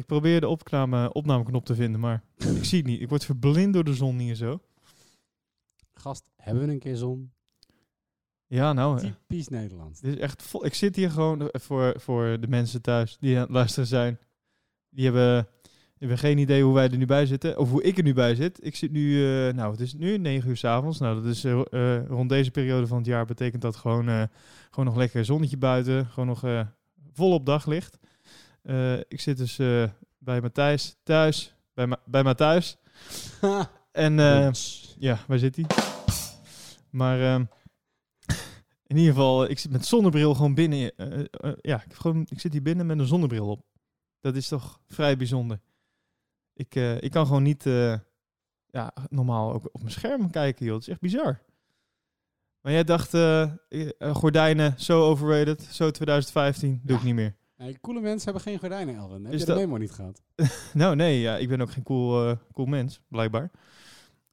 Ik probeer de opname, opnameknop te vinden, maar ik zie het niet. Ik word verblind door de zon hier zo. Gast, hebben we een keer zon? Ja, nou, Typisch Nederlands. dit is echt vol. Ik zit hier gewoon eh, voor, voor de mensen thuis die aan het luisteren zijn. Die hebben, die hebben geen idee hoe wij er nu bij zitten, of hoe ik er nu bij zit. Ik zit nu, eh, nou, het is nu 9 uur s avonds. Nou, dat is eh, rond deze periode van het jaar betekent dat gewoon, gewoon nog lekker zonnetje buiten, gewoon nog volop daglicht. Eh, ik zit dus eh, bij Matthijs thuis, bij, Ma bij Matthijs. En eh, ja, waar zit hij? Maar ehm, in ieder geval, ik zit met zonnebril gewoon binnen. ja, ik, gewoon, ik zit hier binnen met een zonnebril op. Dat is toch vrij bijzonder. Ik, ik kan gewoon niet ja, normaal ook op mijn scherm kijken, joh. Dat is echt bizar. Maar jij dacht, gordijnen, zo overrated, zo 2015, doe ik niet meer. Nee, coole mensen hebben geen gordijnen, Elvin. Heb Is je de dat- memo niet gehad? Nou, nee, ja, ik ben ook geen cool, eh, cool mens, blijkbaar.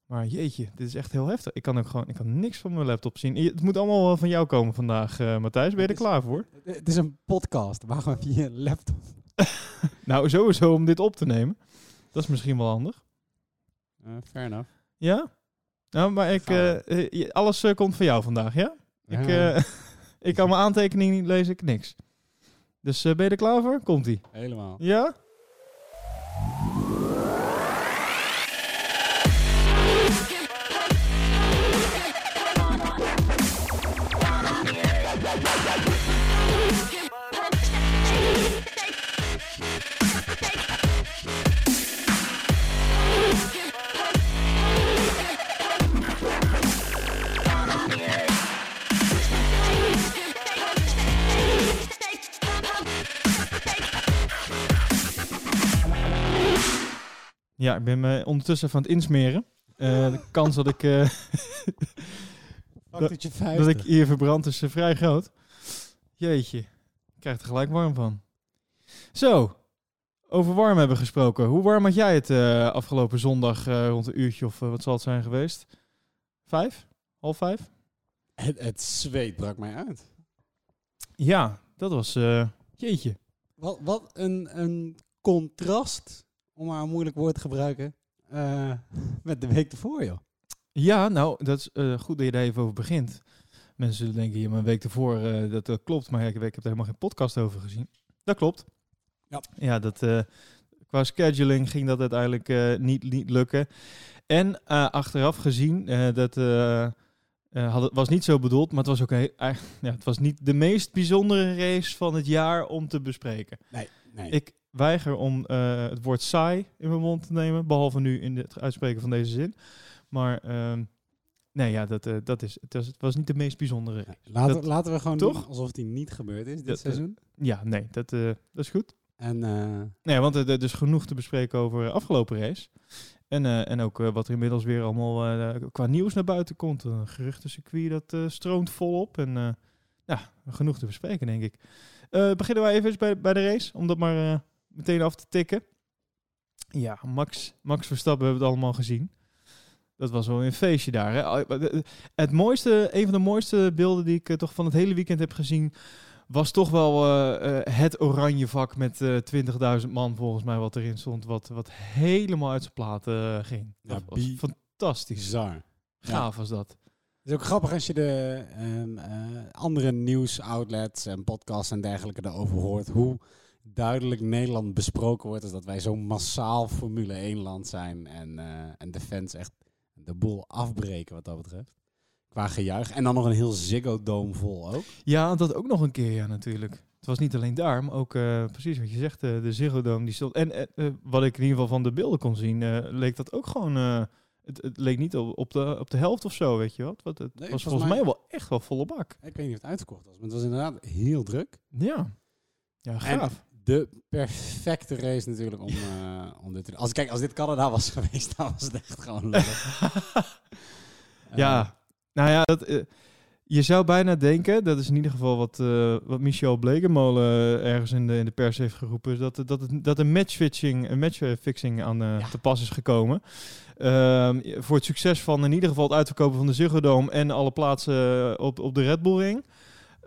Maar jeetje, dit is echt heel heftig. Ik kan ook gewoon, ik kan niks van mijn laptop zien. Het moet allemaal wel van jou komen vandaag, eh, Matthijs. Ben je er is- klaar voor? Het is een podcast. Waarom heb je je laptop? Nou, sowieso om dit op te nemen. Dat is misschien wel handig. Uh, fair enough. Ja? Nou, maar ik, alles komt van jou vandaag, ja? Ik, Ja, ik kan mijn aantekeningen niet lezen, ik niks. Dus eh, ben je er klaar voor? Komt-ie. helemaal. Ja? Ja, ik ben me ondertussen van het insmeren. Eh, de kans dat ik, eh, 50. dat ik hier verbrand is eh, vrij groot. Jeetje, ik krijg er gelijk warm van. Zo, over warm hebben gesproken. Hoe warm had jij het afgelopen zondag rond een uurtje of wat zal het zijn geweest? Vijf? Half vijf? Het, het zweet brak mij uit. Ja, dat was... jeetje. Wat, wat een, een contrast, om maar een moeilijk woord te gebruiken, eh, met de week ervoor, joh. Ja, nou, dat is eh, goed dat je daar even over begint. Mensen zullen denken, ja, maar een week ervoor, eh, dat, dat klopt. Maar ja, ik, ik heb er helemaal geen podcast over gezien. Dat klopt. Ja. Ja, dat, qua scheduling ging dat uiteindelijk niet, niet lukken. En achteraf gezien, dat had, het was niet zo bedoeld, maar het was ook een, ja, het was niet de meest bijzondere race van het jaar om te bespreken. Nee, nee. Ik weiger om eh, het woord saai in mijn mond te nemen, behalve nu in het uitspreken van deze zin. Maar ehm, nee, ja, dat, eh, dat is, het, was, het was niet de meest bijzondere. Ja, laten, dat- laten we gewoon toch? doen alsof die niet gebeurd is dit Dat, eh, seizoen. Ja, nee, dat, dat is goed. En Nee, want er is genoeg te bespreken over de afgelopen race. En, en ook wat er inmiddels weer allemaal qua nieuws naar buiten komt. Een geruchtencircuit dat stroomt volop. En ja, genoeg te bespreken, denk ik. Beginnen wij even eens bij, bij de race, om dat maar meteen af te tikken. Ja, Max, Max Verstappen hebben we het allemaal gezien. Dat was wel een feestje daar. Hè? Eh, Het mooiste, een van de mooiste beelden die ik eh, toch van het hele weekend heb gezien, was toch wel eh, het oranje vak met eh 20.000 man volgens mij wat erin stond, wat, wat helemaal uit zijn platen ging. Ja, dat was fantastisch. bizar. Gaaf was dat. Het is ook grappig als je de eh, andere nieuwsoutlets en podcasts en dergelijke daarover hoort. Hoe duidelijk Nederland besproken wordt. Is dat wij zo'n massaal Formule 1 land zijn. En, eh, en de fans echt de boel afbreken wat dat betreft. Qua gejuich. En dan nog een heel Ziggo Dome vol ook. Ja, dat ook nog een keer, ja, natuurlijk. Het was niet alleen daar, maar ook eh, precies wat je zegt, eh, de Ziggo Dome die stond. En wat ik in ieder geval van de beelden kon zien, leek dat ook gewoon. het, het leek niet op, op, de, op de helft of zo, weet je wat? wat het Nee, was volgens volgens mij mij- wel echt wel volle bak. Ik weet niet of het uitverkocht was. Maar het was inderdaad heel druk. Ja, ja gaaf. De perfecte race natuurlijk om, eh, om dit te doen. Als, kijk, als dit Canada was geweest, dan was het echt gewoon ja, nou ja, dat, eh, je zou bijna denken, dat is in ieder geval wat, eh, wat Michel Blekemolen ergens in de, in de pers heeft geroepen, dat, dat, het, dat een matchfixing, een matchfixing aan eh, Ja. te pas is gekomen. Ehm, voor het succes van in ieder geval het uitverkopen van de Ziggo Dome en alle plaatsen op, op de Red Bull Ring,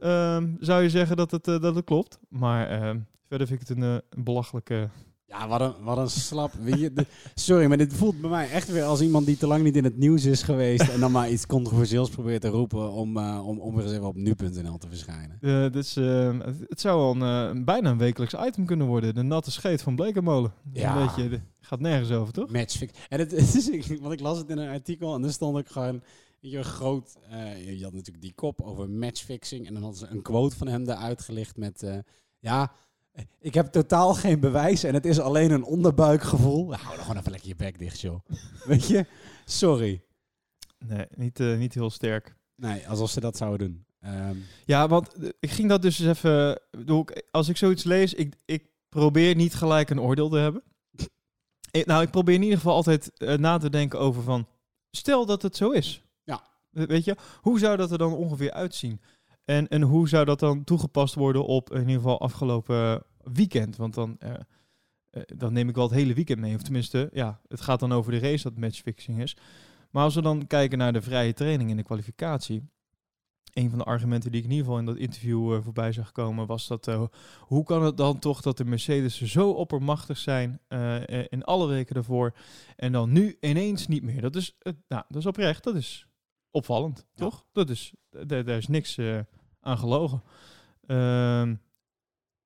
ehm, zou je zeggen dat het, eh, dat het klopt. Maar ehm, verder vind ik het een, eh, een belachelijke Ja, wat een, wat een slap. Weet je, de- sorry, maar dit voelt bij mij echt weer als iemand die te lang niet in het nieuws is geweest. en dan maar iets controversieels probeert te roepen om, eh, om, om weer eens even op nu.nl te verschijnen. Eh, dus, eh, het, het zou wel een, eh, bijna een wekelijks item kunnen worden. De natte scheet van Blekenmolen. Ja. Een beetje, de- gaat nergens over, toch? Matchfix. En het, het is, ik- want ik las het in een artikel en dan stond ik gewoon. weet Je, groot, eh, je had natuurlijk die kop over matchfixing. En dan hadden ze een quote van hem eruit gelicht met... eh, ja, ik heb totaal geen bewijs en het is alleen een onderbuikgevoel. Hou dan gewoon even lekker je bek dicht, joh. Weet je? Sorry. Nee, niet, eh, niet heel sterk. Nee, alsof ze dat zouden doen. Ehm, Ja, want eh, ik ging dat dus eens even... ik- Als ik zoiets lees, ik, ik probeer niet gelijk een oordeel te hebben. Ik- nou, ik probeer in ieder geval altijd eh, na te denken over van... Stel dat het zo is. Ja. We- Weet je, hoe zou dat er dan ongeveer uitzien? En, en hoe zou dat dan toegepast worden op in ieder geval afgelopen weekend? Want dan, eh, eh, dan neem ik wel het hele weekend mee. Of tenminste, ja, het gaat dan over de race dat matchfixing is. Maar als we dan kijken naar de vrije training en de kwalificatie. Een van de argumenten die ik in ieder geval in dat interview eh, voorbij zag komen, was dat hoe kan het dan toch dat de Mercedes zo oppermachtig zijn in alle weken daarvoor en dan nu ineens niet meer? Dat is, nou, dat is oprecht, dat is opvallend, Ja. toch? Dat is, daar, is niks aan gelogen. Ehm,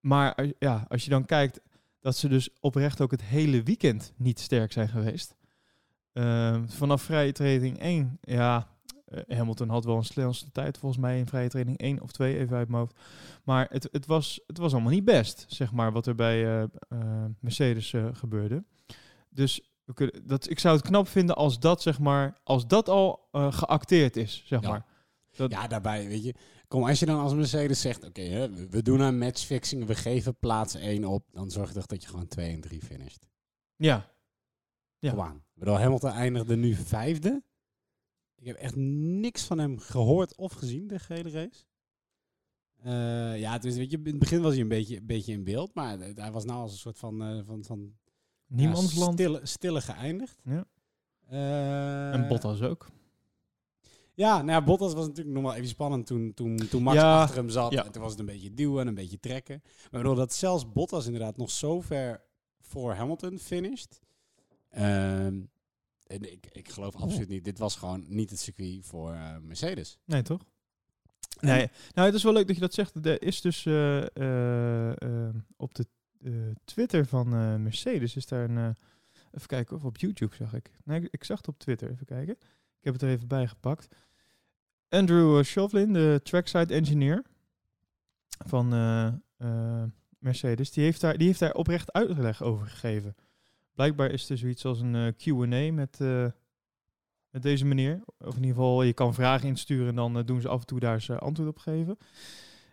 maar ja, als je dan kijkt dat ze dus oprecht ook het hele weekend niet sterk zijn geweest. Ehm, vanaf vrije training 1, ja, eh, Hamilton had wel een snelste tijd volgens mij in vrije training 1 of 2, even uit mijn hoofd. Maar het, het, was, het was allemaal niet best, zeg maar, wat er bij eh, eh, Mercedes gebeurde. Dus we kunnen, dat, ik zou het knap vinden als dat, zeg maar, als dat al geacteerd is, zeg Ja. maar. Dat, ja, daarbij, weet je. Kom, als je dan als Mercedes zegt, oké, we- doen aan matchfixing, we geven plaats 1 op, dan zorg toch dat je gewoon 2 en 3 finisht. ja. Ja. Kom aan. Ik bedoel, Hamilton eindigde nu vijfde. Ik heb echt niks van hem gehoord of gezien, de gele race. Eh, ja, het is, weet je, in het begin was hij een beetje, een beetje in beeld, maar hij was nou als een soort van, eh, van, van Niemands ja, land. stille, stille geëindigd. Ja. Eh, En Bottas ook. Ja, nou ja, Bottas was natuurlijk nog wel even spannend toen, toen, toen Max Ja, achter hem zat. ja. En toen was het een beetje duwen en een beetje trekken. Maar bedoel dat zelfs Bottas inderdaad nog zo ver voor Hamilton finished. Ehm, en ik, ik geloof absoluut niet. Dit was gewoon niet het circuit voor eh, Mercedes. Nee, toch? Nee. Nou, het is wel leuk dat je dat zegt. Er is dus eh, eh, op de Twitter van Mercedes is daar een... even kijken of op YouTube zag ik. Nee, ik, ik zag het op Twitter. Even kijken. Ik heb het er even bij gepakt. Andrew uh, Shovlin, de trackside engineer van eh, eh, Mercedes, die heeft, daar, die heeft daar oprecht uitleg over gegeven. Blijkbaar is er zoiets als een eh, Q&A met, eh, met deze meneer. Of in ieder geval, je kan vragen insturen en dan eh, doen ze af en toe daar zijn antwoord op geven.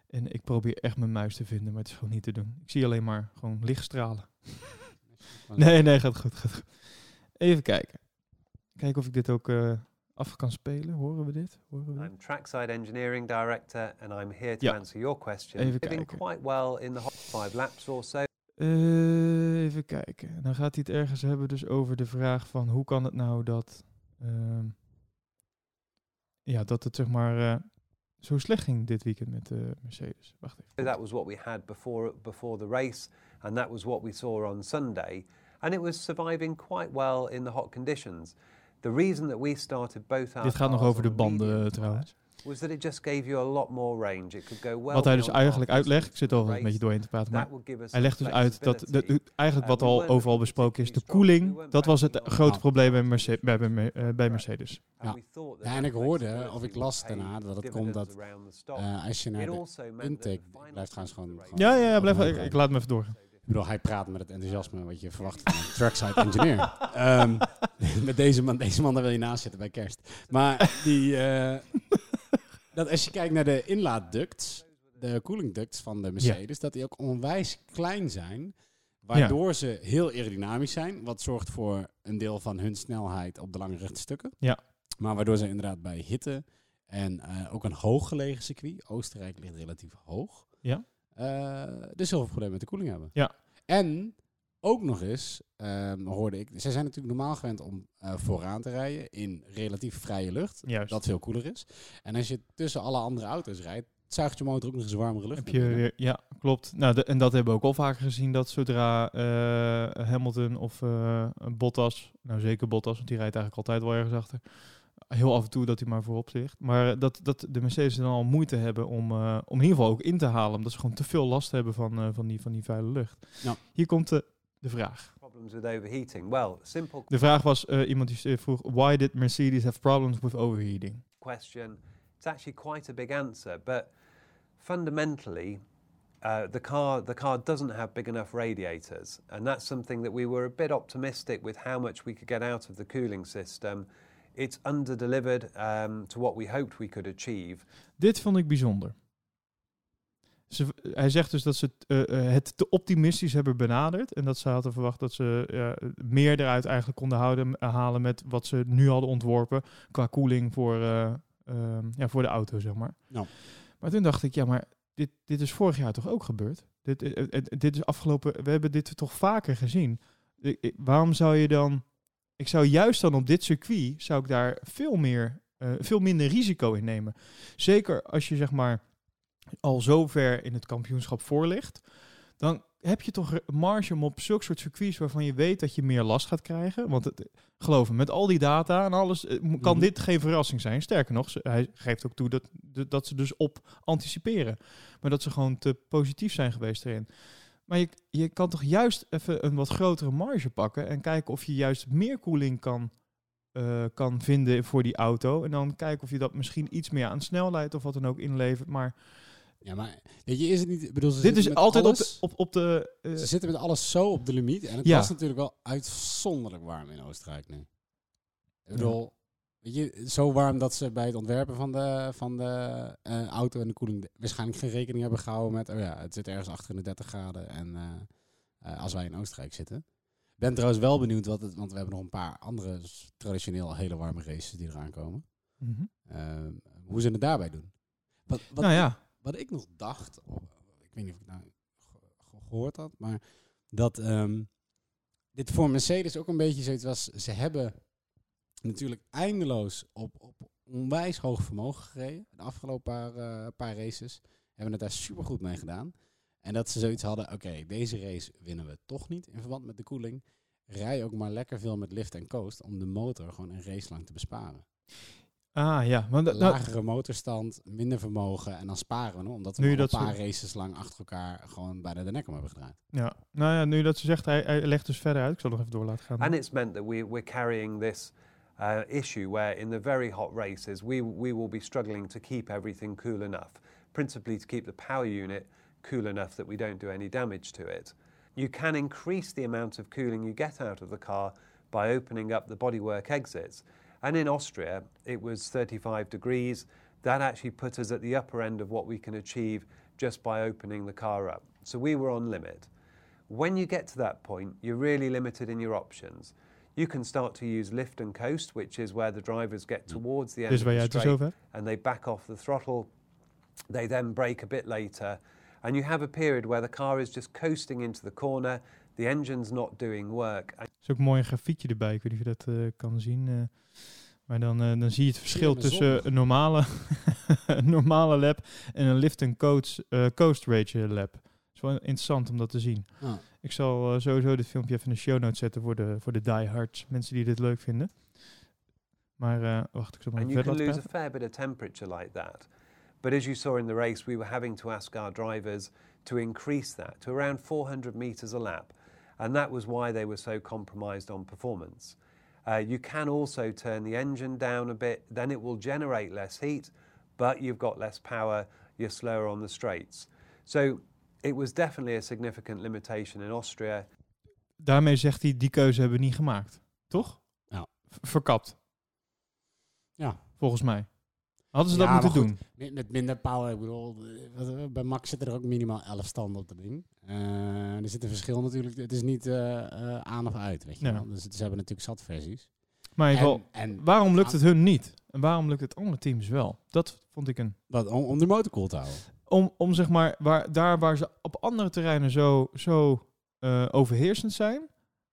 En ik probeer echt mijn muis te vinden, maar het is gewoon niet te doen. Ik zie alleen maar gewoon lichtstralen. Nee, nee, gaat goed, gaat goed. Even kijken. Kijken of ik dit ook eh, af kan spelen. Horen we dit? Horen we? I'm Trackside Engineering Director, and I'm here to Ja. answer your question. Even Living kijken. quite well in the hot five laps or so. Eh, even kijken. Dan gaat hij het ergens hebben dus over de vraag van hoe kan het nou dat... ehm, ja, dat het zeg maar eh, zo slecht ging dit weekend met de Mercedes. Wacht even. That was what we had before before the race, and that was what we saw on Sunday. And it was surviving quite well in the hot conditions. The reason that we started both our Dit gaat nog over de banden tyre trouwens. was that it just gave you a lot more range. It could go well. Wat hij dus eigenlijk uitlegt, ik zit in al the een beetje doorheen te praten, maar hij legt dus uit dat de, flexibility. de- eigenlijk Uh, wat al overal besproken is, de koeling, dat was het grote probleem bij, margins. Merce- bij, bij, Me- eh, bij Mercedes. Ja. en that ik hoorde, of ik las daarna, dat het komt dat eh, als je naar It de intake, the ik final blijf trouwens gewoon... Ja, ja, ja blijf, ik, ik laat me even doorgaan. Ik bedoel, hij praat met het enthousiasme wat je verwacht van een trackside engineer. Ehm, met deze man, deze man, daar wil je naast zitten bij kerst. Maar die, eh, dat als je kijkt naar de inlaatducts, de cooling ducts van de Mercedes, dat die ook onwijs klein zijn. Waardoor ze heel aerodynamisch zijn, wat zorgt voor een deel van hun snelheid op de lange rechte stukken. Ja. Maar waardoor ze inderdaad bij hitte en eh, ook een hooggelegen circuit, Oostenrijk ligt relatief hoog, Ja. Eh, dus heel veel problemen met de koeling hebben. Ja. En ook nog eens, ehm, hoorde ik, zij zijn natuurlijk normaal gewend om eh, vooraan te rijden in relatief vrije lucht, Juist. dat veel koeler is. En als je tussen alle andere auto's rijdt, zuigt je motor ook nog eens warmere lucht. Heb je weer, ja, klopt. Nou, de- en dat hebben we ook al vaker gezien, dat zodra eh, Hamilton of Bottas, nou zeker Bottas, want die rijdt eigenlijk altijd wel ergens achter, heel af en toe dat hij maar voorop ligt. Maar dat, dat de Mercedes dan al moeite hebben om, eh, om in ieder geval ook in te halen, omdat ze gewoon te veel last hebben van, eh, van, die, van die vuile lucht. Ja. Hier komt de, de vraag. Problems with overheating. Well, simple De vraag was, eh, iemand die vroeg, why did Mercedes have problems with overheating? question. It's actually quite a big answer, but fundamentally, uh, the car the car doesn't have big enough radiators, and that's something that we were a bit optimistic with how much we could get out of the cooling system. It's under-delivered um, to what we hoped we could achieve. Dit vond ik bijzonder. Ze, hij zegt dus dat ze het, eh, eh, het te optimistisch hebben benaderd. En dat ze hadden verwacht dat ze ja, meer eruit eigenlijk konden houden, halen met wat ze nu hadden ontworpen. Qua koeling voor, eh, ehm, ja, voor de auto, zeg maar. Ja. Maar toen dacht ik, ja, maar dit, dit is vorig jaar toch ook gebeurd? Dit, dit is afgelopen, we hebben dit toch vaker gezien. Waarom zou je dan... Ik zou juist dan op dit circuit, zou ik daar veel meer, eh, veel minder risico in nemen. Zeker als je zeg maar al zo ver in het kampioenschap voor ligt, dan heb je toch marge om op zulke soort circuits waarvan je weet dat je meer last gaat krijgen. Want het, geloof me, met al die data en alles eh, kan Mhm. dit geen verrassing zijn. Sterker nog, hij geeft ook toe dat, dat- dat ze dus op anticiperen. Maar dat ze gewoon te positief zijn geweest erin. Maar je, je kan toch juist even een wat grotere marge pakken en kijken of je juist meer koeling kan, eh, kan vinden voor die auto. En dan kijken of je dat misschien iets meer aan snelheid of wat dan ook inlevert. Maar Ja, maar weet je, is het niet... Bedoel, ze dit is altijd op de, op, op de eh, Ze zitten met alles zo op de limiet. En het Ja. was natuurlijk wel uitzonderlijk warm in Oostenrijk nu. Ik bedoel, weet je, zo warm dat ze bij het ontwerpen van de, van de eh, auto en de koeling waarschijnlijk geen rekening hebben gehouden met, oh ja, het zit ergens achter in de 30 graden en eh, eh, als wij in Oostenrijk zitten. Ik ben trouwens wel benieuwd, wat het, want we hebben nog een paar andere traditioneel hele warme races die eraan komen. mhm. Ehm, hoe ze het daarbij doen. Wat, wat, nou ja, wat ik nog dacht, ik weet niet of ik nou ge- ge- gehoord had, maar dat ehm, dit voor Mercedes ook een beetje zoiets was. Ze hebben natuurlijk eindeloos op, op onwijs hoog vermogen gereden. De afgelopen paar, eh, paar races hebben het daar supergoed mee gedaan. En dat ze zoiets hadden, oké, deze race winnen we toch niet in verband met de koeling. Rij ook maar lekker veel met lift en coast om de motor gewoon een race lang te besparen. ah ja, want dat- nou, Lagere motorstand, minder vermogen en dan sparen we omdat we Nu dat een paar ze- races lang achter elkaar gewoon bijna de nek om hebben gedraaid. ja. nou ja, nu dat ze zegt, hij, hij legt dus verder uit. Ik zal nog even door laten gaan. And it's meant that we, we're carrying this uh, issue where in the very hot races we, we will be struggling to keep everything cool enough, principally to keep the power unit cool enough that we don't do any damage to it. You can increase the amount of cooling you get out of the car by opening up the bodywork exits. And in Austria, it was 35 degrees. That actually put us at the upper end of what we can achieve just by opening the car up. So we were on limit. When you get to that point, you're really limited in your options. You can start to use lift and coast, which is where the drivers get towards the end dus of the straight and they back off the throttle. They then brake a bit later. And you have a period where the car is just coasting into the corner, the engine's not doing work. Er is ook een mooi grafiekje erbij. Ik weet niet of je dat eh, kan zien. eh. maar dan, eh, dan zie je het verschil tussen zon. een normale, een normale lap en een lift and coast, eh, coast rage lap. Het is wel interessant om dat te zien. Ah. Ik zal eh, sowieso dit filmpje even in de show notes zetten voor de, voor de diehards. Mensen die dit leuk vinden. Maar eh, wacht, ik zal maar and you can lose a fair bit of temperature like that. But as you saw in the race, we were having to ask our drivers to increase that to around 400 meters a lap. And that was why they were so compromised on performance. Uh, you can also turn the engine down a bit, then it will generate less heat, but you've got less power, you're slower on the straights. So it was definitely a significant limitation in Austria. Daarmee zegt hij, die keuze hebben we niet gemaakt. Toch? Ja. V- Verkapt, Ja. volgens mij. Hadden ze Ja, dat moeten doen? Met, met minder power, ik bedoel, eh, eh, bij Max zitten er ook minimaal 11 standen op dat ding. Eh, er zit een verschil natuurlijk, het is niet eh, eh, aan of uit, weet je Ja. wel. Dus het- ze hebben natuurlijk zat versies. Maar in ieder geval, En, en waarom lukt het hun niet? En waarom lukt het andere teams wel? Dat vond ik een... wat, om, om de motor cool te houden. Om, om zeg maar, waar, daar waar ze op andere terreinen zo, zo eh, overheersend zijn,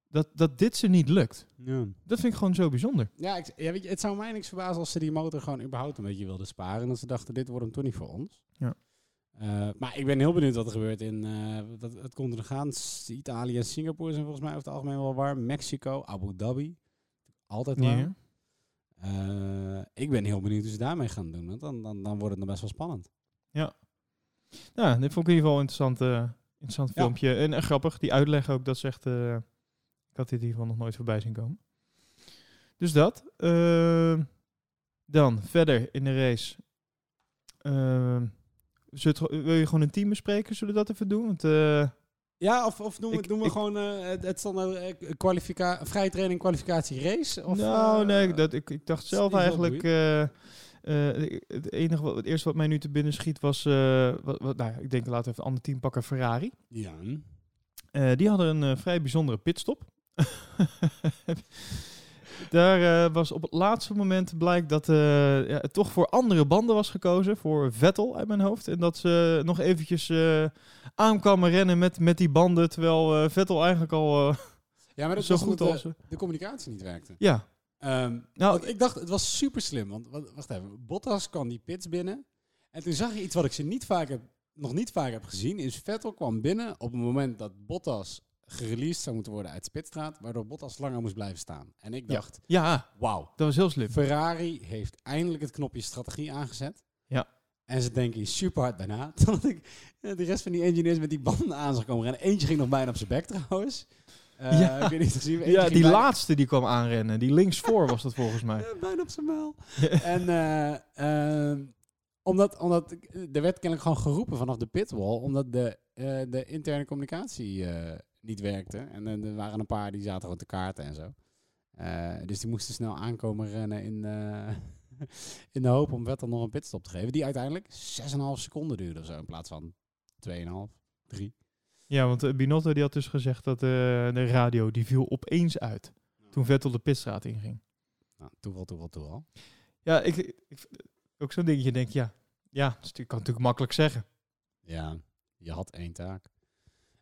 dat, dat dit ze niet lukt. Ja. Dat vind ik gewoon zo bijzonder. Ja, ik, ja weet je, het zou mij niks verbazen als ze die motor gewoon überhaupt een beetje wilden sparen. En dat ze dachten, dit wordt hem toch niet voor ons. Ja. Eh, maar ik ben heel benieuwd wat er gebeurt in uh, dat, het komt er gaan. Italië en Singapore zijn volgens mij over het algemeen wel warm. Mexico, Abu Dhabi, altijd warm. Uh, ik ben heel benieuwd hoe ze daarmee gaan doen. Want dan, dan, dan wordt het nog best wel spannend. Ja. Ja, dit vond ik in ieder geval een interessant, interessant filmpje. En, en, grappig, die uitleg ook, dat zegt... ik had dit in ieder geval nog nooit voorbij zien komen. Dus dat. dan, verder in de race. wil je gewoon een team bespreken? Zullen we dat even doen? Want, ja, of, of doen we, gewoon uh, het, standaard uh, kwalifica vrije training, kwalificatie, race? Of, nou, nee, dat, ik, ik dacht zelf eigenlijk... Uh, het enige wat het eerste wat mij nu te binnen schiet was... wat, wat, nou, ik denk laten we even een ander team pakken, Ferrari. Ja. die hadden een vrij bijzondere pitstop. Daar uh, was op het laatste moment blijkt dat uh, ja, het toch voor andere banden was gekozen. Voor Vettel uit mijn hoofd. En dat ze nog eventjes uh, aankwamen rennen met, met die banden. Terwijl Vettel eigenlijk al ja, maar dat zo goed als... De, de, communicatie niet werkte. Ja. Um, nou, ik dacht, het was super slim. Want wacht even, Bottas kwam die pits binnen. En toen zag je iets wat ik ze niet vaak heb, nog niet vaak heb gezien. Is Vettel kwam binnen op het moment dat Bottas gereleased zou moeten worden uit Spitstraat, waardoor Bottas langer moest blijven staan. En ik dacht, ja, ja wauw. Dat was heel slim. Ferrari heeft eindelijk het knopje strategie aangezet. Ja. En ze denken super hard bijna. Totdat ik de rest van die engineers met die banden aan zag komen rennen. Eentje ging nog bijna op zijn bek trouwens. Uh, ja, ik weet niet zien. ja die laatste die kwam aanrennen. Die linksvoor was dat volgens mij. bijna op zijn muil. en uh, omdat, omdat er werd kennelijk gewoon geroepen vanaf de pitwall. Omdat de, uh, de interne communicatie niet werkte. En er waren een paar die zaten gewoon te kaarten en zo. Dus die moesten snel aankomen rennen in, in de hoop om Vettel nog een pitstop te geven. Die uiteindelijk 6,5 seconden duurde of zo in plaats van 2,5, 3. Ja, want Binotto die had dus gezegd dat de radio die viel opeens uit. Toen Vettel de pitstraat inging. Nou, toeval, toeval, toeval. Ja, ik, ik ook zo'n dingetje denk, ja, ja, dus kan natuurlijk makkelijk zeggen. Ja, je had één taak.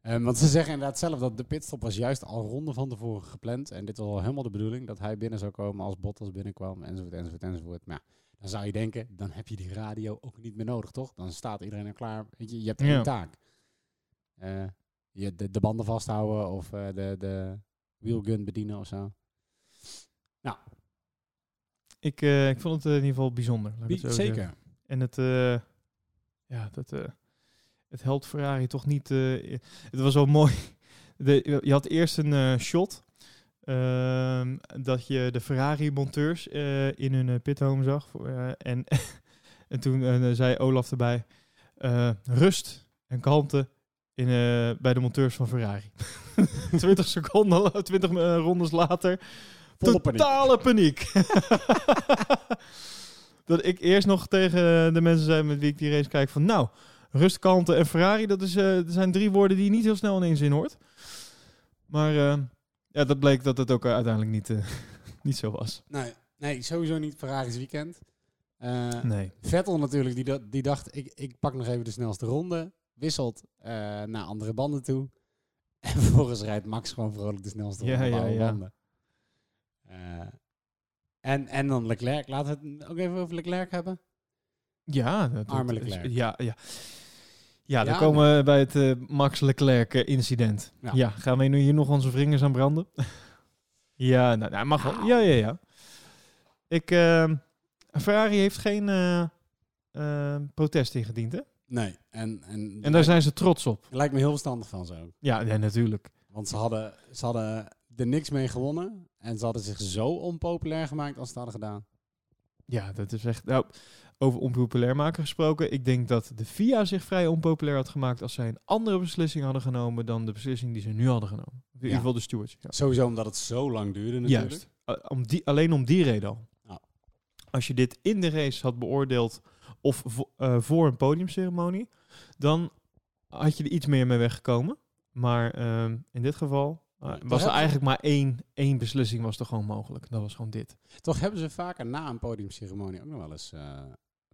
Um, want ze zeggen inderdaad zelf dat de pitstop was juist al ronde van tevoren gepland. En dit was al helemaal de bedoeling dat hij binnen zou komen als Bottas binnenkwam, enzovoort, enzovoort, enzovoort. Maar ja, dan zou je denken, dan heb je die radio ook niet meer nodig, toch? Dan staat iedereen er klaar. Je, je hebt één taak. Uh, je de, de, banden vasthouden of uh, de, de wheelgun bedienen of zo. Nou. Ik, uh, ik vond het in ieder geval bijzonder. Zeker. Zeggen. En het, ja, dat het helpt Ferrari toch niet. Uh, het was wel mooi. De, je had eerst een uh, shot. Uh, dat je de Ferrari-monteurs uh, in hun pithome zag. en, en toen zei Olaf erbij: rust en kalmte in, bij de monteurs van Ferrari. 20 seconden, 20 rondes later. Volle totale paniek. paniek. dat ik eerst nog tegen de mensen zei met wie ik die race kijk: van nou Rustkalmte en Ferrari, dat, is, uh, zijn drie woorden die je niet heel snel in één zin hoort. Maar ja, dat bleek dat het ook uiteindelijk niet, niet zo was. Nee, nee, sowieso niet Ferrari's weekend. nee. Vettel natuurlijk, die, die dacht, ik, ik pak nog even de snelste ronde. Wisselt naar andere banden toe. En vervolgens rijdt Max gewoon vrolijk de snelste ja, ja, ja. banden. en, en dan Leclerc. Laten we het ook even over Leclerc hebben. Ja, dat, Arme Leclerc. ja, ja. Ja, dan komen we bij het uh, Max Leclerc eh, incident. Ja. gaan we nu hier nog onze vingers aan branden? ja, nou, nou, mag wel. Ja, ja, ja. Ik, uh, Ferrari heeft geen uh, protest ingediend, hè? Nee. En, en, en daar zijn ze trots op. Lijkt me heel verstandig van zo. Ja, ja, natuurlijk. Want ze hadden, ze hadden er niks mee gewonnen. En ze hadden zich zo onpopulair gemaakt als ze het hadden gedaan. Ja, dat is echt... Nou, over onpopulair maken gesproken. Ik denk dat de FIA zich vrij onpopulair had gemaakt als zij een andere beslissing hadden genomen dan de beslissing die ze nu hadden genomen. In ieder geval de stewards. Ja. Sowieso omdat het zo lang duurde natuurlijk. Juist. om die, alleen om die reden al. Als je dit in de race had beoordeeld of uh, voor een podiumceremonie, dan had je er iets meer mee weggekomen. Maar ehm, in dit geval uh, was er eigenlijk maar één, één beslissing was er gewoon mogelijk. Dat was gewoon dit. Toch hebben ze vaker na een podiumceremonie ook nog wel eens uh,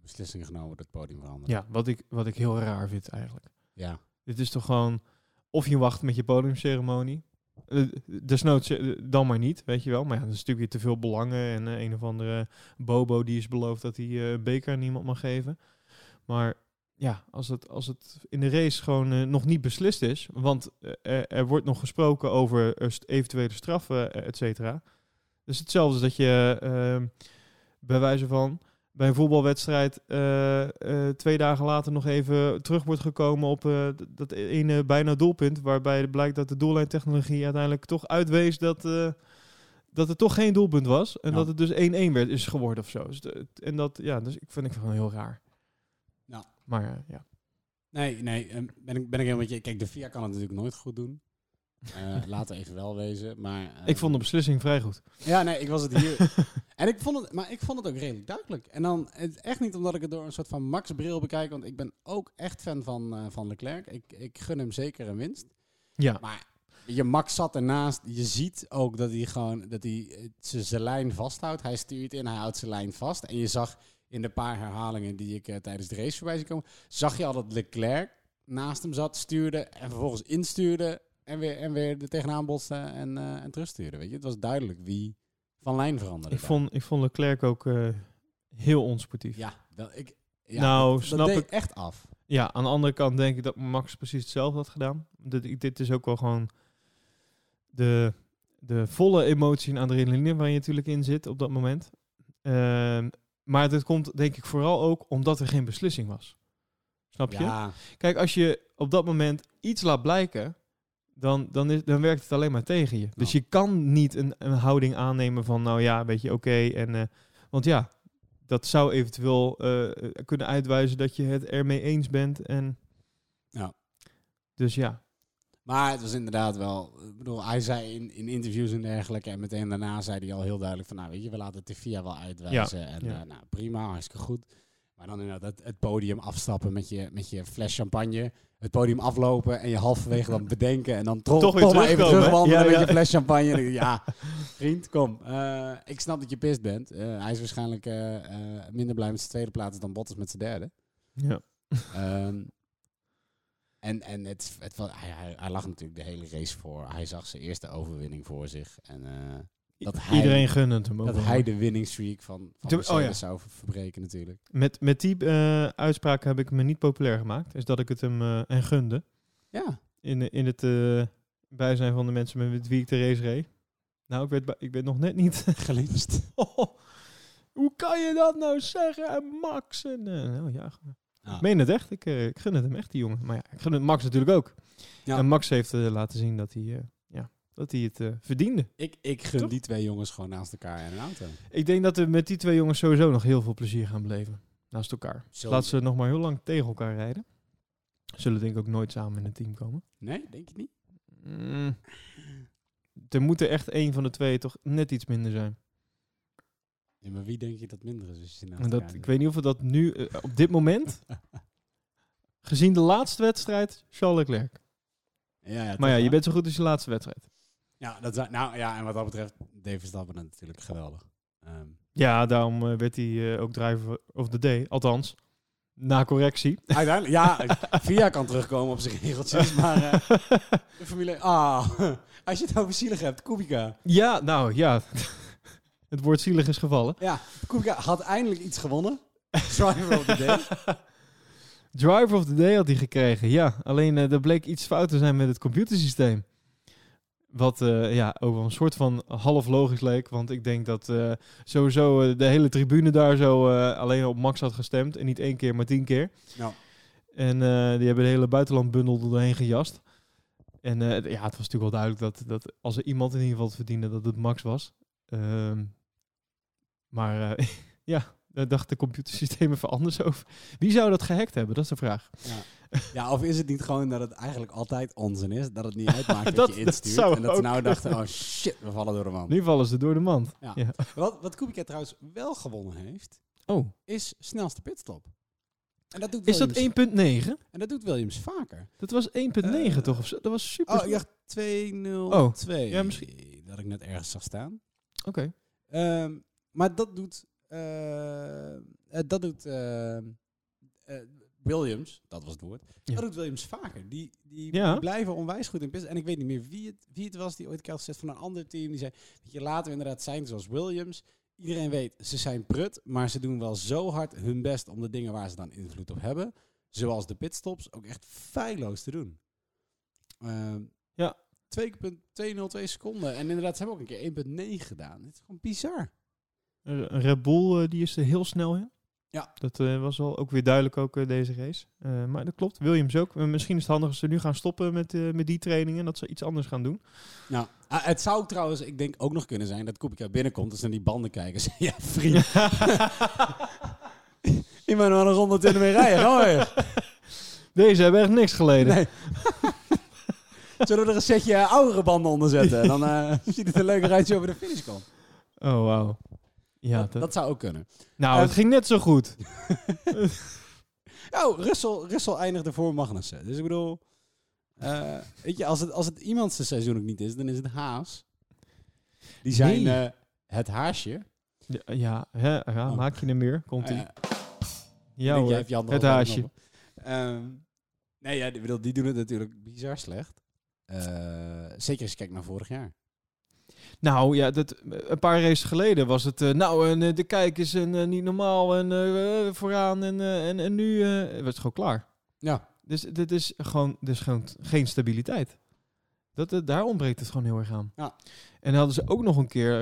beslissingen genomen dat het podium veranderen. Ja, wat ik, wat ik heel raar vind eigenlijk. Ja. Dit is toch gewoon, of je wacht met je podiumceremonie. Uh, desnoods uh, dan maar niet, weet je wel. Maar ja, dat is natuurlijk te veel belangen. En een of andere bobo die is beloofd dat hij beker aan niemand mag geven. Maar ja, als het, als het in de race gewoon eh, nog niet beslist is, want eh, er, wordt nog gesproken over eh, eventuele straffen, eh, et cetera. Dus hetzelfde als dat je bij wijze van bij een voetbalwedstrijd eh, eh, twee dagen later nog even terug wordt gekomen op eh, dat ene bijna doelpunt, waarbij blijkt dat de doellijntechnologie uiteindelijk toch uitwees dat, dat het toch geen doelpunt was en Ja. dat het dus 1-1 werd is geworden of zo. Dus en dat, ja, dus ik vind ik gewoon heel raar. Ja. Maar ja. Nee, nee, ehm, ben ik, ben ik helemaal met je. Kijk, de VIA kan het natuurlijk nooit goed doen. Eh, laten we even wel wezen. Maar, eh, Ik vond de beslissing vrij goed. Ja, nee, ik was het hier. en ik vond het, maar ik vond het ook redelijk duidelijk. En dan het, echt niet omdat ik het door een soort van Max-bril bekijk, want ik ben ook echt fan van, eh, van Leclerc. Ik, ik gun hem zeker een winst. Ja, Maar je Max zat ernaast. Je ziet ook dat hij gewoon dat hij eh, zijn- lijn vasthoudt. Hij stuurt in, hij houdt zijn lijn vast. En je zag in de paar herhalingen die ik eh, tijdens de race voorbij zie komen, zag je al dat Leclerc naast hem zat, stuurde en vervolgens instuurde en weer, en weer er tegenaan botste en, eh en terugstuurde. Weet je, het was duidelijk wie van lijn veranderde. ik daar. vond, ik vond Leclerc ook eh, heel onsportief. ja, wel, ik, ja, Nou, dat, snap dat ik. echt af. Ja, aan de andere kant denk ik dat Max precies hetzelfde had gedaan. Dit, dit is ook wel gewoon de, de volle emotie en adrenaline waar je natuurlijk in zit op dat moment. Ehm, maar dat komt denk ik vooral ook omdat er geen beslissing was. Snap je? Ja, Kijk, als je op dat moment iets laat blijken, dan, dan, is, dan werkt het alleen maar tegen je. Dus je kan niet een, een houding aannemen van, nou ja, weet je, oké. en, eh, want ja, dat zou eventueel eh, kunnen uitwijzen dat je het ermee eens bent. En, Ja. Dus ja, Maar het was inderdaad wel. Ik bedoel, hij zei in, in interviews en dergelijke. En meteen daarna zei hij al heel duidelijk: van nou, weet je, we laten de VIA wel uitwijzen. en ja. eh, nou, prima, hartstikke goed. Maar dan inderdaad het, het podium afstappen met je, met je fles champagne. Het podium aflopen en je halverwege dan bedenken. En dan Toch toch maar even terugwandelen Ja, met ja. je fles champagne. Ja, vriend, kom. Eh, ik snap dat je pist bent. Eh, hij is waarschijnlijk eh, minder blij met zijn tweede plaats dan Bottas met zijn derde. ja. Ehm, en en het, het, hij, hij, hij lag natuurlijk de hele race voor. Hij zag zijn eerste overwinning voor zich. En Dat hij- Iedereen gunde het hem ook dat hij de winningstreak van, van De- Mercedes oh ja. zou ver- verbreken natuurlijk. Met, met die eh, uitspraak heb ik me niet populair gemaakt. Is dat ik het hem eh, en gunde. Ja, In, in het eh, bijzijn van de mensen met wie ik de race reed. Nou, ik werd, ik werd nog net niet... gelinst. Hoe kan je dat nou zeggen? En Max en... oh ja, Ja. ik meen het echt. Ik, ik gun het hem echt, die jongen. Maar ja, ik gun het Max natuurlijk ook. Ja. En Max heeft laten zien dat hij, dat hij het eh, verdiende. Ik, ik gun Toch? die twee jongens gewoon naast elkaar in een auto. Ik denk dat we met die twee jongens sowieso nog heel veel plezier gaan beleven. Naast elkaar. Zo. Laat ze nog maar heel lang tegen elkaar rijden. Zullen denk ik ook nooit samen in een team komen. Nee, denk je niet? Mm. Er moet er echt één van de twee toch net iets minder zijn. Ja, maar wie denk je dat minder is? Als je ze naast En dat, elkaar ik weet niet of we dat nu, eh, op dit moment, gezien de laatste wedstrijd, Charles Leclerc. Ja, ja, Maar ja, je bent zo goed als je laatste wedstrijd. Ja, dat, nou ja, en wat dat betreft, Dave Verstappen natuurlijk geweldig. Ehm, Ja, daarom eh, werd hij eh, ook driver of the day. Althans, na correctie. uiteindelijk, ja, Via kan terugkomen op zijn regeltjes, maar eh, de Formule Ah, als je het over zielig hebt, Kubica. ja, nou ja. Het woord zielig is gevallen. Ja, Kubica had eindelijk iets gewonnen. Driver of the day. Driver of the day had hij gekregen, ja. Alleen er bleek iets fout te zijn met het computersysteem. Wat eh, ja, ook wel een soort van half logisch leek. Want ik denk dat eh, sowieso eh, de hele tribune daar zo alleen op Max had gestemd. En niet één keer, maar tien keer. Ja. En die hebben de hele buitenlandbundel er doorheen gejast. En ja, het was natuurlijk wel duidelijk dat, dat als er iemand in ieder geval het verdiende, dat het Max was. Ehm, maar ja, daar dacht de computersysteem even anders over. Wie zou dat gehackt hebben? Dat is de vraag. Ja. ja, of is het niet gewoon dat het eigenlijk altijd onzin is? Dat het niet uitmaakt dat, je instuurt. en dat ze nou dachten, oh shit, we vallen door de man. Nu vallen ze door de mand. Ja. Ja. Wat, wat Kubica trouwens wel gewonnen heeft, Oh, is snelste pitstop. En dat doet is dat Williams, 1.9? En dat doet Williams vaker. Dat was 1.9 Eh, toch? Of? Dat was super. Oh, ik dacht 2-0-2. Oh, ja, misschien. Dat ik net ergens zag staan. Oké. Ehm, maar dat doet, dat doet eh, eh, Williams, dat was het woord. Ja. Dat doet Williams vaker. Die, die, Ja. blijven onwijs goed in pist. En ik weet niet meer wie het, wie het was die ooit had gezet van een ander team. Die zei, dat je laten we inderdaad zijn zoals Williams. Iedereen weet, ze zijn prut, maar ze doen wel zo hard hun best om de dingen waar ze dan invloed op hebben, zoals de pitstops, ook echt feilloos te doen. Ehm, Ja. 2,202 seconden. En inderdaad, ze hebben ook een keer 1,9 gedaan. Dit is gewoon bizar. Een Red Bull eh, die is er heel snel in. Ja. Dat eh, was al ook weer duidelijk ook eh, deze race. Maar dat klopt. Williams ook. Misschien is het handig als ze nu gaan stoppen met, met die trainingen. En dat ze iets anders gaan doen. Nou, het zou trouwens, ik denk ook nog kunnen zijn dat Kubica binnenkomt en ze naar die banden kijken. Ja, vriend. Iemand maar een ronde in mee rijden. Weer. Deze hebben echt niks geleden. Nee. Zullen we er een setje oudere banden onder zetten? Dan ziet het er leuker uit als je over de finish komt. Oh, wauw. Ja, dat, dat, dat zou ook kunnen. nou, eh, het ging net zo goed. Oh, Russell, Russell eindigde voor Magnussen. Dus ik bedoel, eh, weet je, als het, als het iemands seizoen ook niet is, dan is het Haas. Die zijn Nee. eh, het haasje. Ja, ja, hè, ja Oh. maak je hem weer. Komt ie. Eh, ja, hoor. het haasje. Ehm, nee, ja, die, bedoel, die doen het natuurlijk bizar slecht. Eh, zeker als je kijkt naar vorig jaar. Nou ja, dat, een paar races geleden was het. eh, nou, en, eh, de kijkers en eh, niet normaal en vooraan. En, en, en nu was het gewoon klaar. Ja. Dus dit is gewoon, dus gewoon geen stabiliteit. Dat, daar ontbreekt het gewoon heel erg aan. Ja. En hadden ze ook nog een keer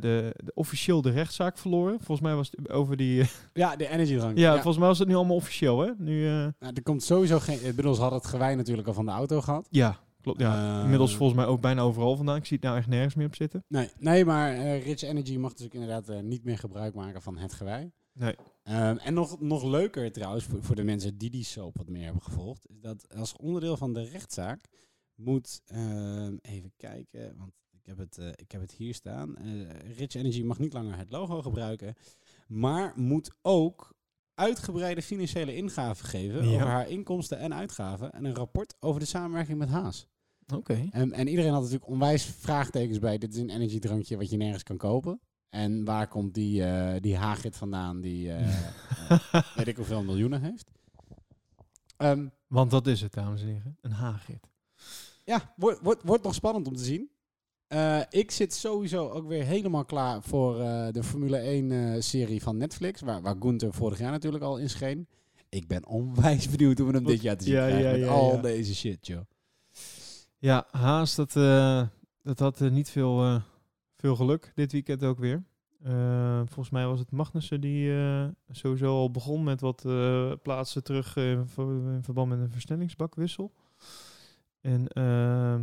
de, de officieel de rechtszaak verloren. Volgens mij was het over die. Ja, de energy drank. ja, volgens mij was het nu allemaal officieel, hè? Nu, Nou, er komt sowieso geen... Ze hadden het gewei natuurlijk al van de auto gehad. ja, klopt. Ja. Eh, Inmiddels volgens mij ook bijna overal vandaan. Ik zie het nou echt nergens meer op zitten. Nee, nee maar eh, Rich Energy mag dus inderdaad eh, niet meer gebruik maken van het gewei. Nee. Ehm, en nog, nog leuker trouwens, voor, voor de mensen die die soap wat meer hebben gevolgd, is dat als onderdeel van de rechtszaak moet, ehm, even kijken, want ik heb het, eh, ik heb het hier staan. Rich Energy mag niet langer het logo gebruiken, maar moet ook uitgebreide financiële ingaven geven Ja. over haar inkomsten en uitgaven en een rapport over de samenwerking met Haas. Oké. En, en iedereen had natuurlijk onwijs vraagtekens bij. Dit is een energy drankje wat je nergens kan kopen. En waar komt die, eh die Hagrid vandaan die eh, eh, weet ik hoeveel miljoenen heeft? Ehm, Want dat is het, dames en heren. Een haagrit. ja, wordt wordt wordt nog spannend om te zien. Eh, ik zit sowieso ook weer helemaal klaar voor eh, de Formule 1-serie van Netflix. Waar, waar Gunther vorig jaar natuurlijk al in scheen. Ik ben onwijs benieuwd hoe we hem dit jaar te zien ja, krijgen. ja, met ja, al deze shit, joh. Ja, Haas, dat, eh, dat had eh, niet veel, eh, veel geluk dit weekend ook weer. Eh, volgens mij was het Magnussen die eh, sowieso al begon met wat eh, plaatsen terug eh, in verband met een versnellingsbakwissel. En ehm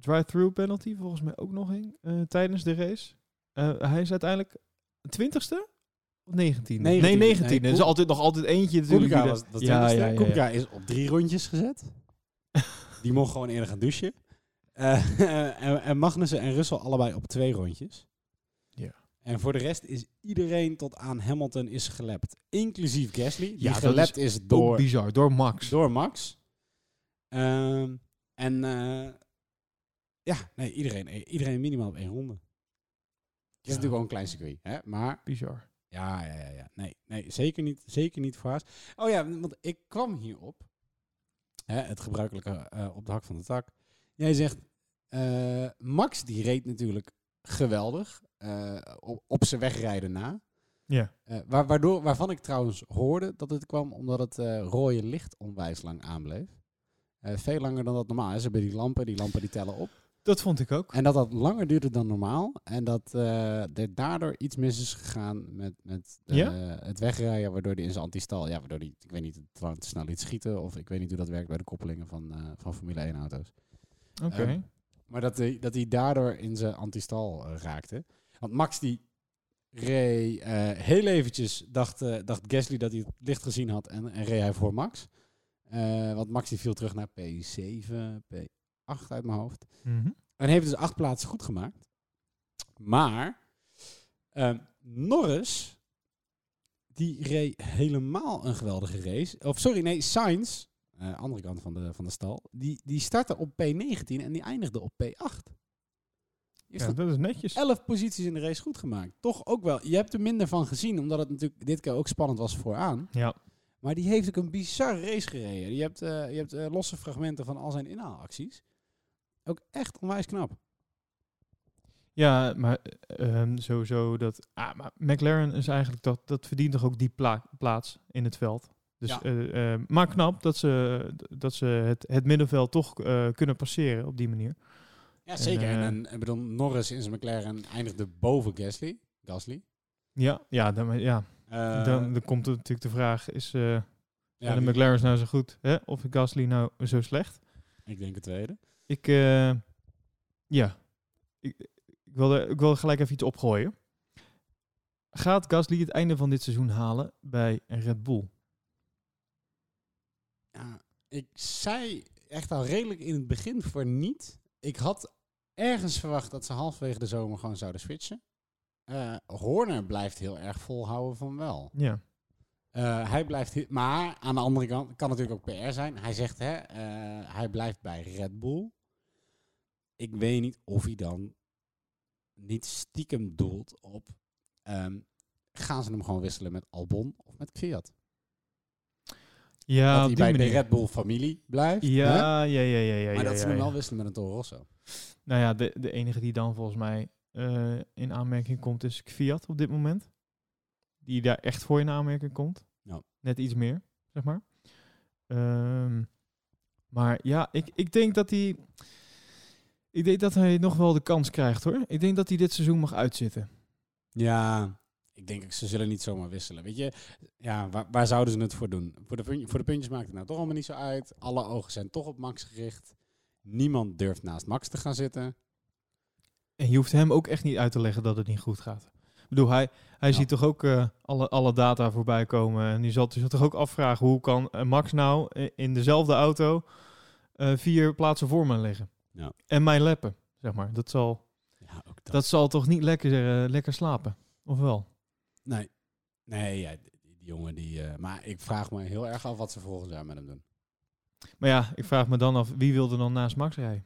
drive-through penalty volgens mij ook nog een eh, tijdens de race. Eh, hij is uiteindelijk twintigste of negentiende? Nee, 19e. negentiende. Nee, Er is altijd nog altijd eentje natuurlijk. Kubica was, was ja, ja, ja, is op drie rondjes gezet. Die mocht gewoon eerder gaan douchen. Eh, en, en Magnussen en Russell allebei op twee rondjes. Ja. En voor de rest is iedereen tot aan Hamilton is gelapt. Inclusief Gasly, die Ja, dat gelapt is, Ook door, bizar, door Max. door Max. Ehm, en ja, nee, iedereen, iedereen minimaal op één ronde. Het is natuurlijk wel een klein circuit, hè? maar Bizar. ja, ja, ja, ja. Nee, nee zeker, niet, zeker niet voor Haas. Oh ja, want ik kwam hierop. Hè, het gebruikelijke eh, op de hak van de tak. Jij zegt, eh, Max die reed natuurlijk geweldig eh, op, op zijn wegrijden na. Ja. Eh, waar, waardoor, waarvan ik trouwens hoorde dat het kwam omdat het eh, rode licht onwijs lang aanbleef. Eh, veel langer dan dat normaal is. Ze hebben die lampen, die lampen die tellen op. Dat vond ik ook. En dat dat langer duurde dan normaal. En dat eh, er daardoor iets mis is gegaan met, met eh, Ja? het wegrijden. Waardoor hij in zijn antistal, ja, waardoor hij, ik weet niet, te lang te snel liet schieten. Of ik weet niet hoe dat werkt bij de koppelingen van, eh, van Formule 1 auto's. Oké. Ehm, Maar dat hij, dat hij daardoor in zijn antistal raakte. Want Max die reed heel eventjes, dacht, dacht Gasly dat hij het licht gezien had. En, en reed hij voor Max. Want Max die viel terug naar P7, P8 uit mijn hoofd. Mhm. En heeft dus acht plaatsen goed gemaakt. Maar ehm, Norris, die reed helemaal een geweldige race. Of sorry, nee, Sainz, eh, andere kant van de, van de stal, die, die startte op P19 en die eindigde op P8. Je Ja, heeft dat is netjes. elf posities in de race goed gemaakt. Toch ook wel. Je hebt er minder van gezien, omdat het natuurlijk dit keer ook spannend was vooraan. Ja. Maar die heeft ook een bizarre race gereden. Je hebt, eh, je hebt eh, losse fragmenten van al zijn inhaalacties. Ook echt onwijs knap. Ja, maar eh, ehm, sowieso dat... Ah, maar McLaren is eigenlijk dat... Dat verdient toch ook die pla- plaats in het veld. Dus, Ja. eh, eh, maar knap dat ze, dat ze het, het middenveld toch kunnen passeren op die manier. Ja, zeker. En, En, bedoel, Norris in zijn McLaren eindigde boven Gasly. Gasly. Ja, ja, dan, ja. Dan, dan komt natuurlijk de vraag, is ja, de McLaren's nou zo goed? Hè? Of is Gasly nou zo slecht? Ik denk het tweede. Ik, eh, ja, ik, ik, wil ik wil gelijk even iets opgooien. Gaat Gasly het einde van dit seizoen halen bij Red Bull? Ja, ik zei echt al redelijk in het begin voor niet. Ik had ergens verwacht dat ze halverwege de zomer gewoon zouden switchen. Eh Horner blijft heel erg volhouden van wel. Ja. Eh, hij blijft, maar aan de andere kant kan natuurlijk ook PR zijn. Hij zegt, hè, hij blijft bij Red Bull. Ik weet niet of hij dan niet stiekem doelt op, ehm, gaan ze hem gewoon wisselen met Albon of met Fiat? Ja, dat hij bij manier. de Red Bull familie blijft. hè? Ja, ja, ja, ja, ja. maar ja, dat ze ja, hem wel wisselen met een Toro Rosso. Nou ja, de, de enige die dan volgens mij eh, in aanmerking komt is Fiat op dit moment. Die daar echt voor in aanmerking komt. Ja. Net iets meer, zeg maar. Ehm, maar ja, ik, ik denk dat hij... Ik denk dat hij nog wel de kans krijgt hoor. Ik denk dat hij dit seizoen mag uitzitten. Ja, ik denk ze zullen niet zomaar wisselen. Weet je, ja, waar, waar zouden ze het voor doen? Voor de, voor de puntjes maakt het nou toch allemaal niet zo uit. Alle ogen zijn toch op Max gericht. Niemand durft naast Max te gaan zitten. En je hoeft hem ook echt niet uit te leggen dat het niet goed gaat. Ik bedoel, hij, hij Ja. ziet toch ook eh, alle, alle data voorbij komen. En die zal zich toch ook afvragen, hoe kan eh, Max nou eh, in dezelfde auto vier plaatsen voor me liggen? Ja. En mij leppen, zeg maar. Dat zal, Ja, ook dat. dat zal toch niet lekker, eh, lekker slapen? Of wel? Nee, nee ja, die, die jongen die... eh, maar ik vraag me heel erg af wat ze volgend jaar met hem doen. Maar ja, ik vraag me dan af, wie wil er dan naast Max rijden?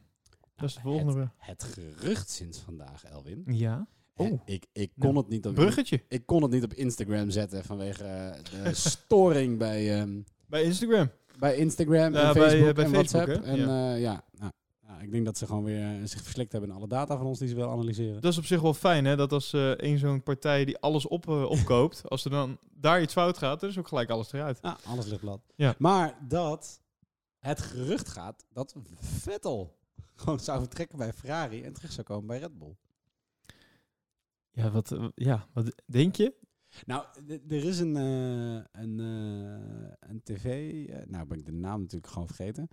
Dat is de Nou, volgende. Het, het gerucht sinds vandaag, Elwin. Ja, Oh. Ik, ik, kon Nou, het niet op, bruggetje ik kon het niet op Instagram zetten vanwege de storing bij... ehm, bij Instagram. Bij Instagram en Facebook bij en Facebook, WhatsApp. hè? En Ja. ja, ja, nou, nou, ik denk dat ze gewoon weer eh, zich verslikt hebben in alle data van ons die ze willen analyseren. Dat is op zich wel fijn, hè? Dat als eh één zo'n partij die alles op, eh, opkoopt, als er dan daar iets fout gaat, dan is ook gelijk alles eruit. Ja, alles ligt plat. Ja. Maar dat het gerucht gaat dat Vettel gewoon zou vertrekken bij Ferrari en terug zou komen bij Red Bull. Ja, wat, eh, ja, wat denk je? Nou, er is een, eh, een, eh, een tv... eh, nou ben ik de naam natuurlijk gewoon vergeten.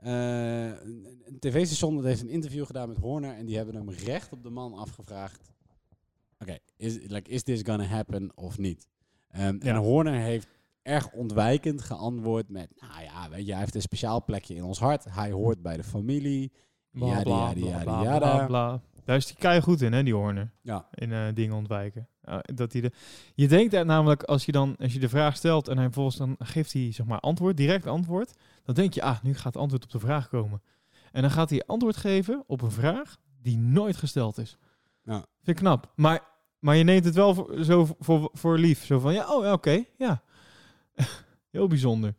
Een, een tv-station dat heeft een interview gedaan met Horner... en die hebben hem recht op de man afgevraagd... Oké, is, like, is this gonna happen of niet? Ehm, En. Horner heeft erg ontwijkend geantwoord met... Nou ja, weet je, hij heeft een speciaal plekje in ons hart. Hij hoort bij de familie. Bla, bla, bla, bla, bla, bla. Daar is die kei goed in, hè, die Horner. Ja, In dingen ontwijken. Ja, dat hij de, je denkt daar namelijk, als je, dan, als je de vraag stelt en hij volgens dan geeft hij zeg maar antwoord, direct antwoord, dan denk je, ah, nu gaat het antwoord op de vraag komen. En dan gaat hij antwoord geven op een vraag die nooit gesteld is. Ja. Vind ik knap. Maar, maar je neemt het wel voor, zo voor, voor lief. Zo van, ja, oh, ja, oké, ja. Heel bijzonder.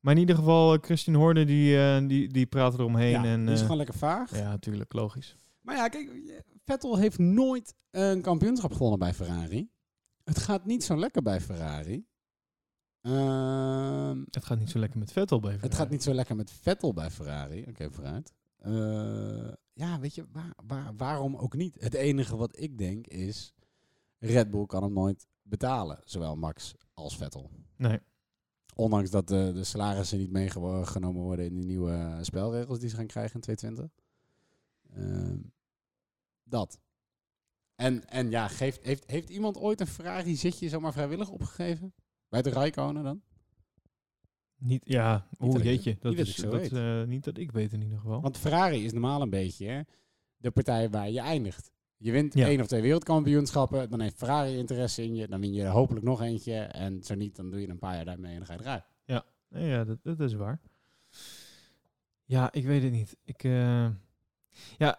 Maar in ieder geval, eh, Christian Horner, die, eh, die, die praten eromheen. ja en, die is eh, gewoon lekker vaag. ja, natuurlijk, logisch. Maar ja, kijk, Vettel heeft nooit een kampioenschap gewonnen bij Ferrari. Het gaat niet zo lekker bij Ferrari. Ehm, Het gaat niet zo lekker met Vettel bij het Ferrari. gaat niet zo lekker met Vettel bij Ferrari. Oké, vooruit. Eh, ja, weet je, waar, waar, waarom ook niet? Het enige wat ik denk is... Red Bull kan hem nooit betalen. Zowel Max als Vettel. Nee. Ondanks dat de, de salarissen niet meegenomen worden in die nieuwe spelregels die ze gaan krijgen in 2020. Ehm, dat. En, en ja, geeft, heeft, heeft iemand ooit een Ferrari zitje zomaar vrijwillig opgegeven? Bij de Rijkonen dan? Niet, ja, dat oeh ik- jeetje. Dat dat is dat, weet. eh, niet dat ik weet in ieder geval. Want Ferrari is normaal een beetje hè, de partij waar je eindigt. Je wint Ja. één of twee wereldkampioenschappen, dan heeft Ferrari interesse in je, dan win je er hopelijk nog eentje. En zo niet, dan doe je een paar jaar daarmee en dan ga je eruit. Nee, ja, dat, dat is waar. Ja, ik weet het niet. Ik, eh, ja,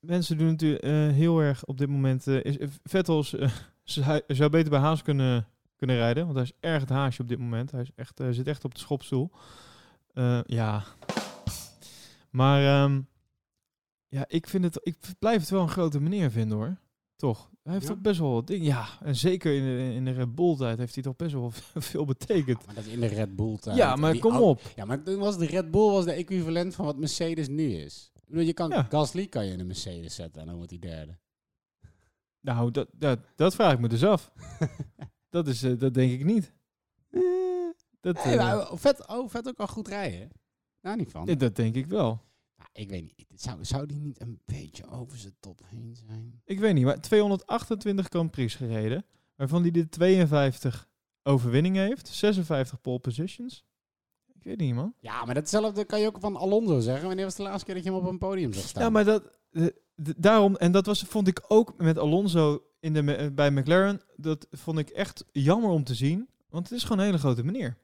mensen doen natuurlijk eh, heel erg op dit moment. eh, is, eh, zou, zou beter bij Haas kunnen, kunnen rijden, want hij is erg het haasje op dit moment. Hij is echt, zit echt op de schopstoel. Ja. Maar ehm, ja, ik, vind het, ik blijf het wel een grote meneer vinden hoor. Toch? Hij heeft Ja? toch best wel wat dingen. Ja, en zeker in de, in de Red Bull tijd heeft hij toch best wel veel betekend. Maar dat is in de Red Bull tijd. Ja, maar kom op. Ja, maar toen was de Red Bull was de equivalent van wat Mercedes nu is. Bedoel, je kan Ja. Gasly kan je in een Mercedes zetten en dan wordt hij derde. Nou, dat, dat, dat vraag ik me dus af. dat, is, eh, dat denk ik niet. Dat, Nee, eh, maar vet, oh, vet ook al goed rijden. Daar niet van. ja, dat denk ik wel. Nou, ik weet niet. Zou, zou die niet een beetje over zijn top heen zijn? Ik weet niet, maar 228 Grand Prix gereden. Waarvan hij de 52 overwinningen heeft. 56 pole positions. Weet niet, man. Ja, maar datzelfde kan je ook van Alonso zeggen. Wanneer was de laatste keer dat je hem op een podium zag staan? Ja, maar dat, eh, daarom, en dat was, vond ik ook met Alonso in de, me- bij McLaren, dat vond ik echt jammer om te zien, want het is gewoon een hele grote meneer.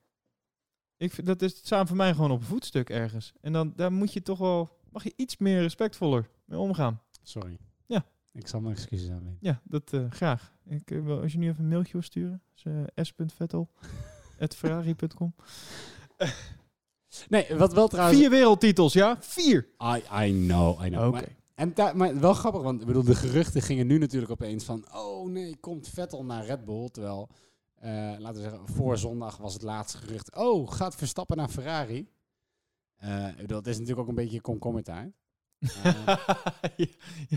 Ik vind, dat is samen voor mij gewoon op een voetstuk ergens. En dan daar moet je toch wel, mag je iets meer respectvoller mee omgaan. Sorry. Ja. Ik zal mijn excuses aanbieden. Ja, dat eh, graag. Ik, eh, wil- als je nu even een mailtje wil sturen, is eh, s.vettel.ferrari.com. Nee, wat wel trouwens... Vier wereldtitels, ja? Vier! I, I know, I know. Oké. En da- maar wel grappig, want ik bedoel, de geruchten gingen nu natuurlijk opeens van... Oh nee, komt Vettel naar Red Bull? Terwijl, eh, laten we zeggen, voor zondag was het laatste gerucht... Oh, gaat Verstappen naar Ferrari? Eh, ik bedoel, het is natuurlijk ook een beetje komkommertijd. Eh,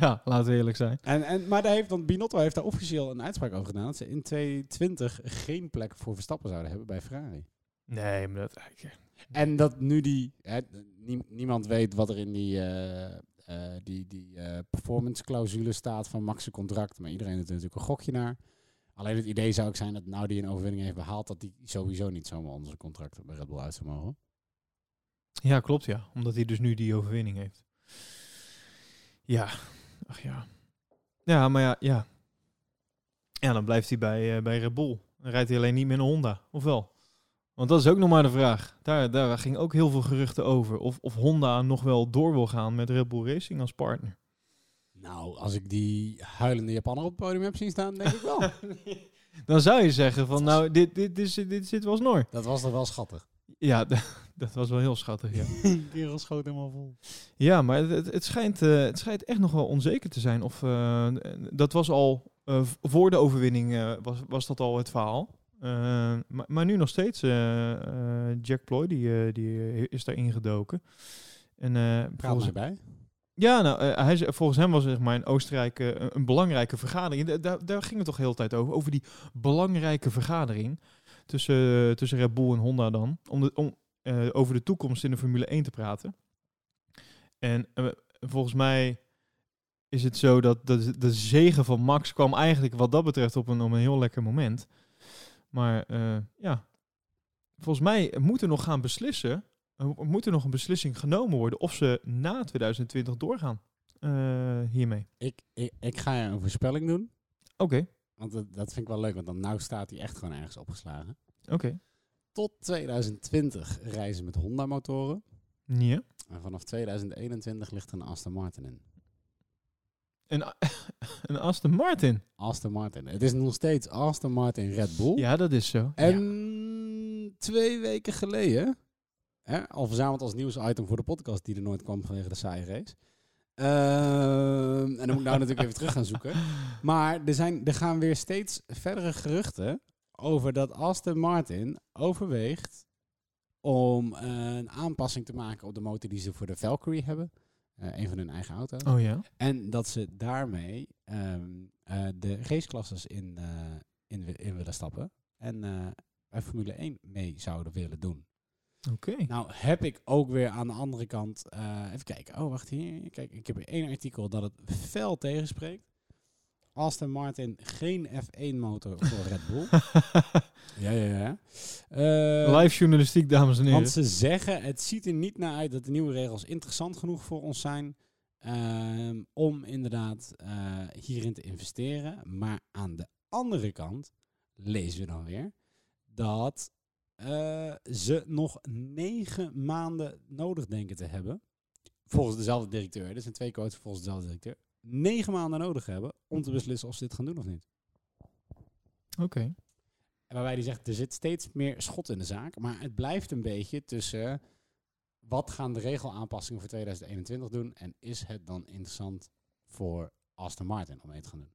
ja, laten we eerlijk zijn. en, en, maar daar heeft dan Binotto heeft daar officieel een uitspraak over gedaan... dat ze in 2020 geen plek voor Verstappen zouden hebben bij Ferrari. Nee, maar dat... En dat nu die... Hè, nie- niemand weet wat er in die, eh, eh, die, die eh, performance clausule staat van Max' contract. Maar iedereen doet er natuurlijk een gokje naar. Alleen het idee zou ook zijn dat nou die een overwinning heeft behaald... dat hij sowieso niet zomaar onder zijn contract bij Red Bull uit zou mogen. Ja, klopt ja. Omdat hij dus nu die overwinning heeft. Ja, ach ja. Ja, maar ja, ja. Ja, dan blijft hij bij, bij Red Bull. Dan rijdt hij alleen niet met een Honda, of wel? Want dat is ook nog maar de vraag. Daar, daar ging ook heel veel geruchten over. Of, of Honda nog wel door wil gaan met Red Bull Racing als partner. Nou, als ik die huilende Japaner op het podium heb zien staan, denk ik wel. Dan zou je zeggen van, nou, dit, dit, dit, dit, dit zit wel snor. dat was toch wel schattig. Ja, dat was wel heel schattig, ja. Kerel schoot helemaal vol. Ja, maar het, het, schijnt, eh, het schijnt echt nog wel onzeker te zijn. Of, eh, dat was al, eh, voor de overwinning eh, was, was dat al het verhaal. Eh, maar, maar nu nog steeds, eh, eh, Jack Ploy, die, die is daar ingedoken. En, volgens, mij bij. ja, nou, hij, volgens hem was zeg maar, in Oostenrijk een, een belangrijke vergadering. Da- Daar, daar ging het toch de hele tijd over. Over die belangrijke vergadering tussen, tussen Red Bull en Honda dan. Om, de, om over de toekomst in de Formule 1 te praten. En volgens mij is het zo dat de, de zegen van Max kwam eigenlijk wat dat betreft op een, op een heel lekker moment. Maar eh, ja, volgens mij moet er nog gaan beslissen. Er moet er nog een beslissing genomen worden of ze na 2020 doorgaan eh, hiermee. Ik, ik, ik ga een voorspelling doen. Oké, Want dat, dat vind ik wel leuk, want dan nou staat hij echt gewoon ergens opgeslagen. oké. Tot 2020 reizen met Honda-motoren. Ja. En vanaf 2021 ligt er een Aston Martin in. Een, een Aston Martin. Aston Martin. Het is nog steeds Aston Martin Red Bull. Ja, dat is zo. En Ja. twee weken geleden, hè, al verzameld als nieuwsitem voor de podcast die er nooit kwam vanwege de saaie race. Ehm, en dan moet ik nou natuurlijk even terug gaan zoeken. Maar er, zijn, er gaan weer steeds verdere geruchten over dat Aston Martin overweegt om eh, een aanpassing te maken op de motor die ze voor de Valkyrie hebben. Eh, een van hun eigen auto's. Oh ja. En dat ze daarmee ehm, eh, de raceklasses in, eh, in, in willen stappen. En bij Formule 1 mee zouden willen doen. Oké. Nou heb ik ook weer aan de andere kant... eh, even kijken. Oh, wacht hier. Kijk, ik heb hier één artikel dat het fel tegenspreekt. Aston Martin geen F1 motor voor Red Bull. ja, ja, ja. Eh, Live journalistiek, dames en heren. want ze zeggen, het ziet er niet naar uit dat de nieuwe regels interessant genoeg voor ons zijn ehm, om inderdaad eh, hierin te investeren. Maar aan de andere kant lezen we dan weer dat eh, ze nog negen maanden nodig denken te hebben. Volgens dezelfde directeur. Er zijn twee coaches volgens dezelfde directeur. Negen maanden nodig hebben om te beslissen of ze dit gaan doen of niet. Oké. Waarbij die zegt, er zit steeds meer schot in de zaak. Maar het blijft een beetje tussen wat gaan de regelaanpassingen voor 2021 doen en is het dan interessant voor Aston Martin om mee te gaan doen?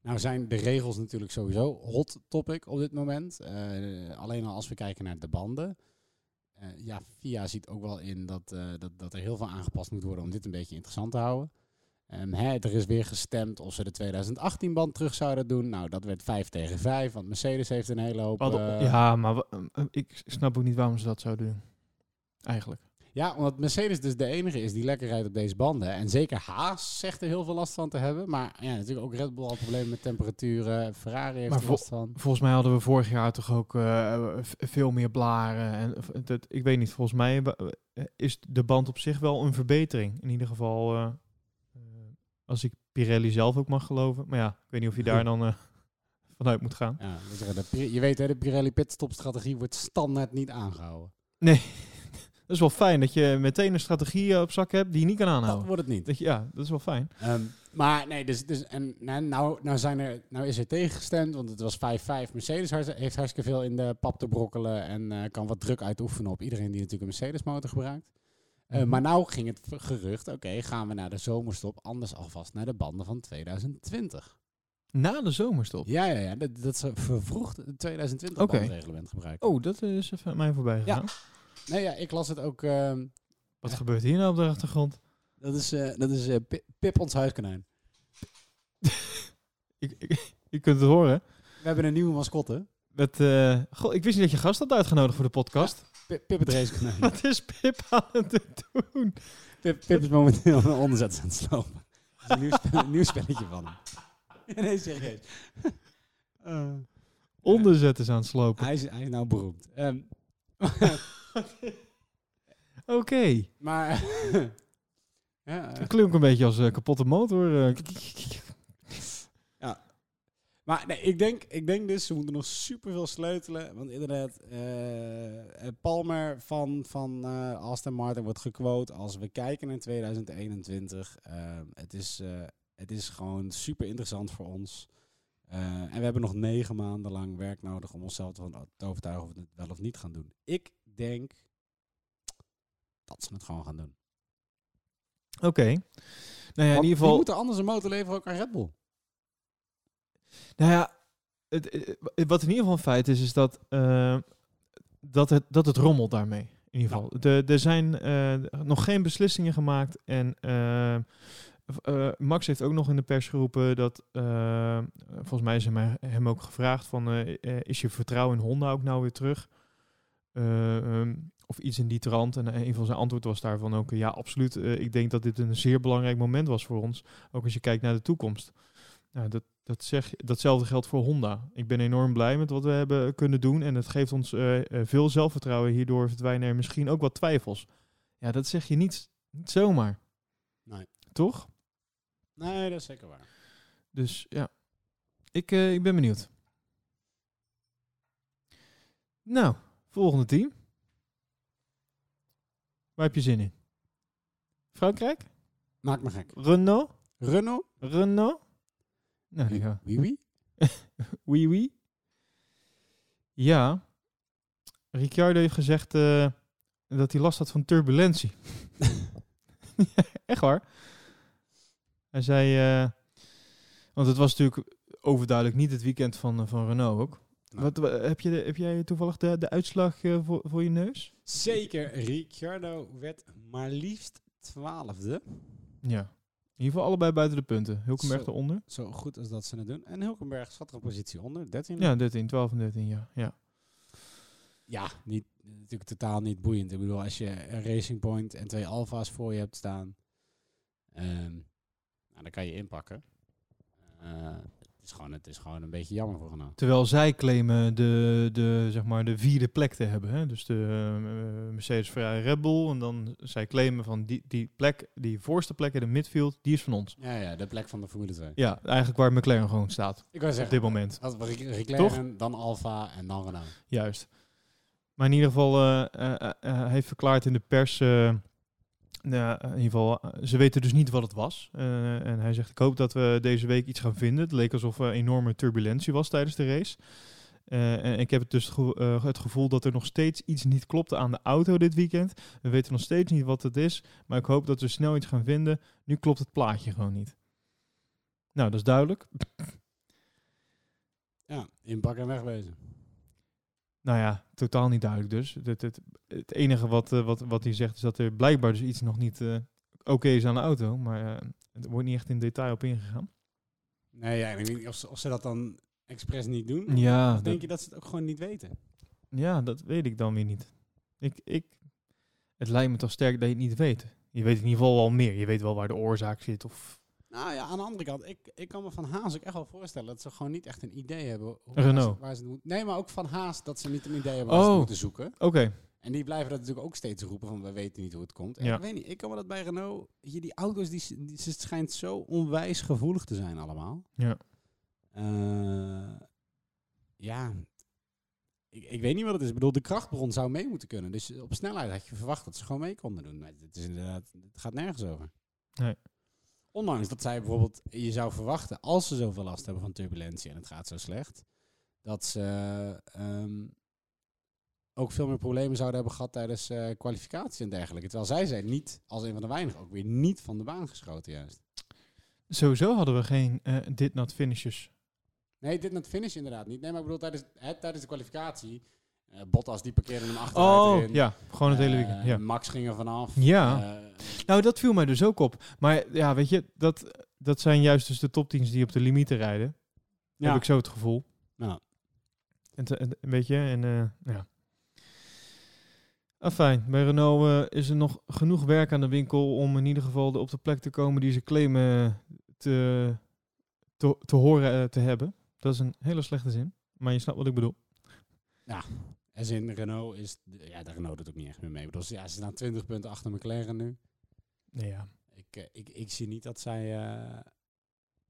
Nou zijn de regels natuurlijk sowieso hot topic op dit moment. Eh, alleen al als we kijken naar de banden. Eh, ja, FIA ziet ook wel in dat, eh, dat, dat er heel veel aangepast moet worden om dit een beetje interessant te houden. Ehm, hè, er is weer gestemd of ze de 2018-band terug zouden doen. Nou, dat werd 5 tegen 5, want Mercedes heeft een hele hoop... Eh, ja, maar ik snap ook niet waarom ze dat zouden doen. Eigenlijk. Ja, omdat Mercedes dus de enige is die lekker rijdt op deze banden. En zeker Haas zegt er heel veel last van te hebben. Maar ja, natuurlijk ook Red Bull al problemen met temperaturen. Ferrari heeft Maar er last van. Volgens mij hadden we vorig jaar toch ook eh, veel meer blaren. En dat, ik weet niet, volgens mij is de band op zich wel een verbetering. In ieder geval, eh, eh, als ik Pirelli zelf ook mag geloven. Maar ja, ik weet niet of je daar dan vanuit moet gaan. Ja, je weet hè, de Pirelli pitstopstrategie wordt standaard niet aangehouden. Nee, is wel fijn dat je meteen een strategie eh, op zak hebt die je niet kan Dat aanhouden. wordt het niet. Dat je, ja, dat is wel fijn. Ehm, maar nee, dus, dus en nou, nou, nou, zijn er, nou is er tegengestemd, want het was 5-5. Mercedes heeft hartstikke veel in de pap te brokkelen en eh, kan wat druk uitoefenen op iedereen die natuurlijk een Mercedes motor gebruikt. Eh, Mhm. Maar nou ging het gerucht, oké, gaan we naar de zomerstop, anders alvast naar de banden van 2020. Na de zomerstop. Ja, ja, ja, dat, dat ze vervroegd het 2020 Oké. bandreglement gebruiken. Oh, dat is even mij voorbij gegaan. Nee, ja, ik las het ook, ehm, Wat gebeurt hier nou op de achtergrond? dat is, eh, dat is eh, Pi- Pip ons huiskonijn. Ik, ik, je kunt het horen. We hebben een nieuwe mascotte, Met, eh, goh, ik wist niet dat je gast had uitgenodigd voor de podcast. Pip, Pip het racekonijn. Wat is Pip aan het doen? Pip, Pip is momenteel een onderzet aan het slopen. Dat is een nieuw, een nieuw spelletje van hem. Nee, serieus. Eh, Onderzet is aan het slopen. hij, is, hij is nou beroemd. Ehm, Oké. maar... ja, eh, Het klinkt een beetje als een kapotte motor. eh. maar nee, ik denk, ik denk dus, ze moeten nog superveel sleutelen. Want inderdaad, eh, eh, Palmer van, van eh, Aston Martin wordt gequote als we kijken naar 2021. eh, het, is, eh, het is gewoon super interessant voor ons. Eh, en we hebben nog negen maanden lang werk nodig om onszelf te overtuigen of we het wel of niet gaan doen. Ik denk dat ze het gewoon gaan doen. Oké. Nou ja, in ieder geval. moet er anders een motor leveren ook aan Red Bull? Nou ja, het, wat in ieder geval een feit is, is dat, eh, dat, het, dat het rommelt daarmee. In ieder geval. Er zijn eh, nog geen beslissingen gemaakt. En eh, Max heeft ook nog in de pers geroepen dat, volgens mij is hem, hem ook gevraagd van, is je vertrouwen in Honda ook nou weer terug? Eh, ehm, of iets in die trant. En een van zijn antwoorden was daarvan ook, ja, absoluut. Eh, ik denk dat dit een zeer belangrijk moment was voor ons. Ook als je kijkt naar de toekomst. Nou, dat, dat zeg, datzelfde geldt voor Honda. Ik ben enorm blij met wat we hebben kunnen doen. En het geeft ons eh, eh, veel zelfvertrouwen. Hierdoor verdwijnen er misschien ook wat twijfels. Ja, dat zeg je niet, niet zomaar. Nee. Toch? Nee, dat is zeker waar. Dus ja, ik, eh, ik ben benieuwd. Nou, volgende team. Waar heb je zin in? Frankrijk? Maak me gek. Renault? Renault? Renault? Nou, Wie, ja. wie? wie? Oui, oui. Ja. Ricciardo heeft gezegd eh, dat hij last had van turbulentie. Echt waar. Hij zei... eh, want het was natuurlijk overduidelijk niet het weekend van, eh, van Renault ook. Nou. Wat, wa- heb, je heb jij toevallig de, de uitslag eh, voor, voor je neus? Zeker. Ricciardo werd maar liefst twaalfde. Ja. In ieder geval allebei buiten de punten. Hulkenberg Zo. eronder. Zo goed als dat ze het doen. En Hulkenberg zat er een positie onder. 13. Ja, 13, 12 en 13, ja. ja. Ja, niet, natuurlijk totaal niet boeiend. Ik bedoel, als je een Racing Point en twee Alfa's voor je hebt staan, ehm, nou, dan kan je inpakken. Het, is gewoon, het is gewoon een beetje jammer voor Renault. Terwijl zij claimen de, de, zeg maar de vierde plek te hebben. Hè? Dus de eh, Mercedes, Ferrari, Red Bull. En dan zij claimen van die, die plek, die voorste plek in de midfield, die is van ons. Ja, ja, de plek van de Formule 2. Ja, eigenlijk waar McLaren gewoon staat Ik wou op zeggen, dit moment. als McLaren, dan Alfa en dan Renault. Juist. Maar in ieder geval, eh, eh, eh, heeft verklaard in de pers... eh, nou, in ieder geval, eh, ze weten dus niet wat het was. Eh, en hij zegt, ik hoop dat we deze week iets gaan vinden. Het leek alsof er enorme turbulentie was tijdens de race. Eh, en ik heb het dus eh, het gevoel dat er nog steeds iets niet klopte aan de auto dit weekend. We weten nog steeds niet wat het is. Maar ik hoop dat we snel iets gaan vinden. Nu klopt het plaatje gewoon niet. Nou, dat is duidelijk. Ja, inpakken en wegwezen. Nou ja, totaal niet duidelijk dus. Het, het, het enige wat, eh, wat, wat hij zegt is dat er blijkbaar dus iets nog niet eh, oké is aan de auto. Maar eh, er wordt niet echt in detail op ingegaan. Nee, ja, ik weet niet of ze, of ze dat dan expres niet doen. Ja, Of denk dat, je dat ze het ook gewoon niet weten? ja, dat weet ik dan weer niet. Ik, ik, het lijkt me toch sterk dat je het niet weet. Je weet in ieder geval wel meer. Je weet wel waar de oorzaak zit. Of Nou ja, aan de andere kant, ik, ik kan me van Haas ook echt wel voorstellen dat ze gewoon niet echt een idee hebben. Renault. Waar ze, waar ze nee, maar ook van Haas dat ze niet een idee hebben waar ze Oh. het moeten zoeken. Oké, En die blijven dat natuurlijk ook steeds roepen van we weten niet hoe het komt. En Ja. ik weet niet, ik kan me dat bij Renault, hier die auto's, die, die, ze schijnt zo onwijs gevoelig te zijn allemaal. Ja. Eh, ja, ik, ik weet niet wat het is. Ik bedoel, de krachtbron zou mee moeten kunnen. Dus op snelheid had je verwacht dat ze gewoon mee konden doen. Maar het is inderdaad, het gaat nergens over. Nee. Ondanks dat zij bijvoorbeeld, je zou verwachten, als ze zoveel last hebben van turbulentie en het gaat zo slecht, dat ze ehm, ook veel meer problemen zouden hebben gehad tijdens eh kwalificatie en dergelijke. Terwijl zij zijn niet, als een van de weinigen, ook weer niet van de baan geschoten juist. sowieso hadden we geen eh dit not finishes. Nee, dit met finish inderdaad niet. Nee, maar ik bedoel, tijdens, hè, tijdens de kwalificatie, eh, Bottas die parkeerde hem achteruit Oh, in. ja, gewoon het hele Eh, weekend. Ja. Max ging er vanaf. Ja. Eh, Nou, dat viel mij dus ook op. Maar ja, weet je, dat, dat zijn juist dus de topteams die op de limieten rijden. ja. Heb ik zo het gevoel. Ja. En, weet je, en eh, ja. Afijn, bij Renault eh, is er nog genoeg werk aan de winkel om in ieder geval op de plek te komen die ze claimen te, te, te horen eh, te hebben. Dat is een hele slechte zin, maar je snapt wat ik bedoel. As in, Renault is... de- Ja, de Renault doet ook niet echt meer mee. Bedoel, ja, ze staan 20 punten achter McLaren nu. Nee, ja. Ik, eh, ik, ik zie niet dat zij eh,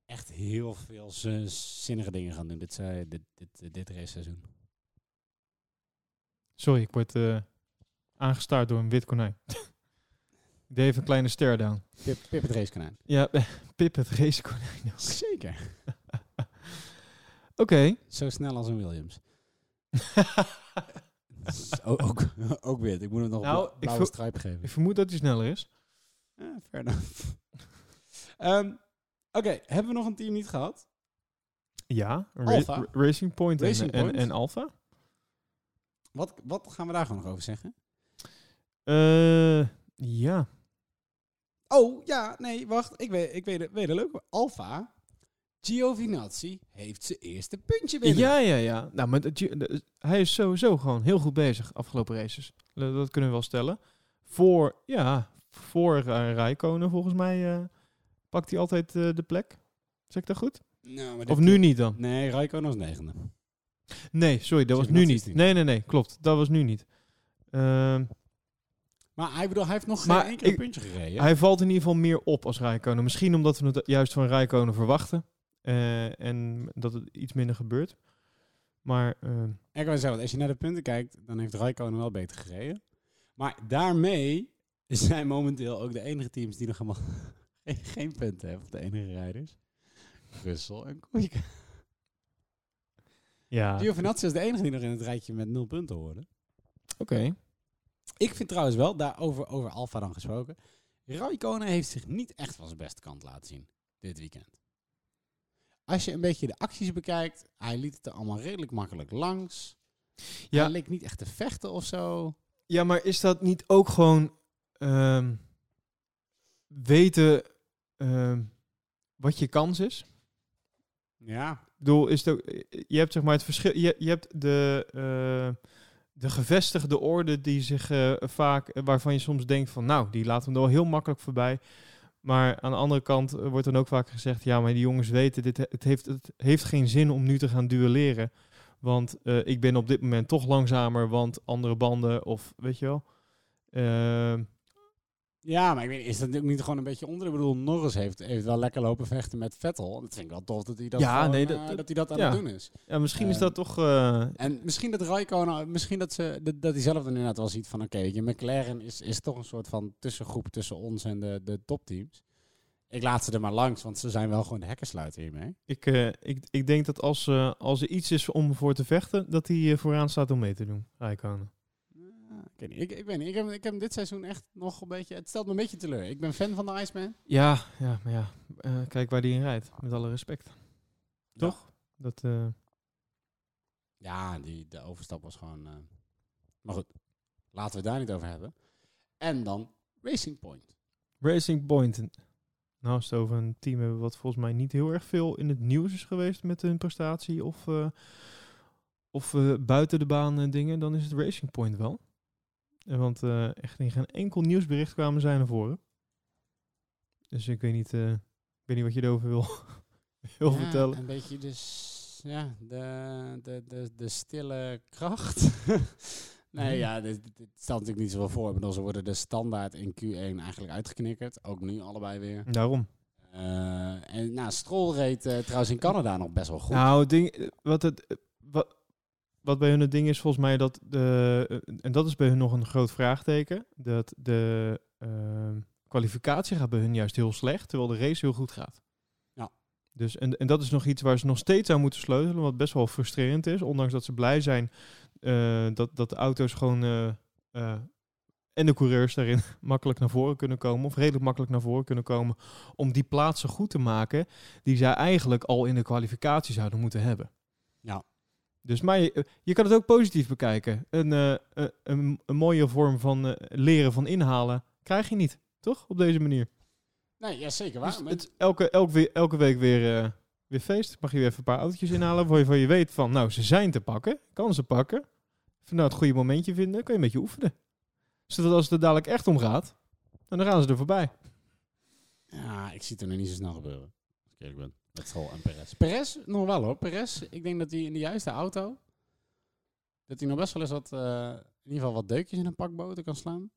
echt heel veel zinnige dingen gaan doen dit, eh, dit, dit, dit race seizoen. Sorry, ik word eh, aangestaard door een wit konijn. ik deed even een kleine stare down. Pip, Pip het racekonijn. Ja, Pip het racekonijn. Zeker. Oké. Zo snel als een Williams. Ook, ook, ook wit. Ik moet hem nog Nou, een blauwe strijp geven. ik vermoed dat hij sneller is. Ja, fair enough. Ehm, Oké, hebben we nog een team niet gehad? Ja, Alpha. Ra- Racing Point, en- Racing en, Point. en, Alpha. Wat, wat gaan we daar gewoon nog over zeggen? Eh, ja. Oh, ja, nee, wacht. Ik weet, ik weet, het- weet het leuk. Alfa, Giovinazzi heeft zijn eerste puntje binnen. Ja, ja, ja. Nou, maar hij is sowieso gewoon heel goed bezig afgelopen races. Dat, kunnen we wel stellen. Voor, ja, voor uh, Rijkonen volgens mij eh, pakt hij altijd eh, de plek. Zeg ik dat goed? Nou, maar Of nu niet dan? Nee, Raikkonen was negende. Nee, sorry, dat was nu niet. Nee, nee, nee, klopt. Dat was nu niet. Ehm, Maar hij, bedoel, hij heeft nog geen een puntje gereden. Hij valt in ieder geval meer op als Rijkonen. Misschien omdat we het juist van Rijkonen verwachten. Eh, en dat het iets minder gebeurt. Maar ehm, Ik wil zeggen, als je naar de punten kijkt, dan heeft Raikkonen wel beter gereden. Maar daarmee zijn momenteel ook de enige teams die nog helemaal geen, geen punten hebben. Of de enige rijders. Russell en Kubica. ja, Giovinazzi is de enige die nog in het rijtje met nul punten hoorde. oké. Ik vind trouwens wel, daarover over Alfa dan gesproken, Raikkonen heeft zich niet echt van zijn beste kant laten zien dit weekend. Als je een beetje de acties bekijkt, hij liet het er allemaal redelijk makkelijk langs. Ja. Hij leek niet echt te vechten of zo. Ja, maar is dat niet ook gewoon ehm, weten ehm, wat je kans is? Ja, Ik bedoel, is het ook, je hebt zeg maar het verschil. Je, je hebt de, eh, de gevestigde orde die zich eh, vaak, waarvan je soms denkt van, nou, die laten we er wel heel makkelijk voorbij. Maar aan de andere kant wordt dan ook vaak gezegd, ja, maar die jongens weten, dit, het, heeft, het heeft geen zin om nu te gaan duelleren. Want eh, ik ben op dit moment toch langzamer, want andere banden of weet je wel. Ehm, Ja, maar ik weet, is dat ook niet gewoon een beetje onder? Ik bedoel, Norris heeft, heeft wel lekker lopen vechten met Vettel. Dat vind ik wel tof dat hij dat, Ja, gewoon, nee, eh, dat- dat, hij dat aan ja. het doen is. ja, misschien is Eh, dat toch. eh, En misschien dat Raikkonen, misschien dat, ze, dat, dat hij zelf dan inderdaad wel ziet van... Oké, je, McLaren is, is toch een soort van tussengroep tussen ons en de, de topteams. Ik laat ze er maar langs, want ze zijn wel gewoon de hekkensluiter hiermee. ik, ik, ik denk dat als, als er iets is om voor te vechten, dat hij vooraan staat om mee te doen. Rijkonen. Ja, ik, weet niet, ik, ik weet niet, ik heb, ik heb dit seizoen echt nog een beetje... Het stelt me een beetje teleur. Ik ben fan van de Iceman. Ja, ja, maar ja. eh, kijk waar hij in rijdt. Met alle respect. Toch? Dat, eh, Ja, die, de overstap was gewoon... eh, Maar goed, laten we het daar niet over hebben. En dan Racing Point. Racing Point. Nou, is het over een team hebben wat volgens mij niet heel erg veel in het nieuws is geweest met hun prestatie of, of buiten de baan dingen, dan is het Racing Point wel. Want eh, echt in geen enkel nieuwsbericht kwamen zij naar voren. Dus ik weet niet, eh, ik weet niet wat je erover wil, wil Ja, vertellen. Een beetje dus, ja, de, de, de, de stille kracht. nee, Hmm. ja, dit, dit stelt natuurlijk niet zoveel voor. Ik bedoel, ze worden de standaard in Q1 eigenlijk uitgeknikkerd. Ook nu allebei weer. Daarom. Eh, en nou, Stroll reed eh, trouwens in Canada nog best wel goed. Nou, ding, wat, het, wat, wat bij hun het ding is, volgens mij dat de, eh, en dat is bij hun nog een groot vraagteken, dat de eh, kwalificatie gaat bij hun juist heel slecht, terwijl de race heel goed gaat. Ja. Dus, en, en dat is nog iets waar ze nog steeds aan moeten sleutelen, wat best wel frustrerend is, ondanks dat ze blij zijn eh, dat, dat de auto's gewoon eh, en de coureurs daarin makkelijk naar voren kunnen komen, of redelijk makkelijk naar voren kunnen komen, om die plaatsen goed te maken die zij eigenlijk al in de kwalificatie zouden moeten hebben. Ja. Dus maar je, je kan het ook positief bekijken. Een, eh, eh, een, een mooie vorm van eh, leren van inhalen krijg je niet, toch? Op deze manier. Nee, ja, zeker waar. Dus maar- het, elke, elke, elke week weer, weer feest. Mag je weer even een paar autootjes inhalen waarvan je, je weet van, nou, ze zijn te pakken. Kan ze pakken. Even nou het goede momentje vinden, kan je een beetje oefenen. Zodat als het er dadelijk echt om gaat, dan gaan ze er voorbij. Ja, ik zie het er nog niet zo snel gebeuren. Als ik eerlijk ben. Met Stroll en Perez. Perez nog wel hoor. Perez, ik denk dat hij in de juiste auto... Dat hij nog best wel eens wat... eh, in ieder geval wat deukjes in een pak boter kan slaan.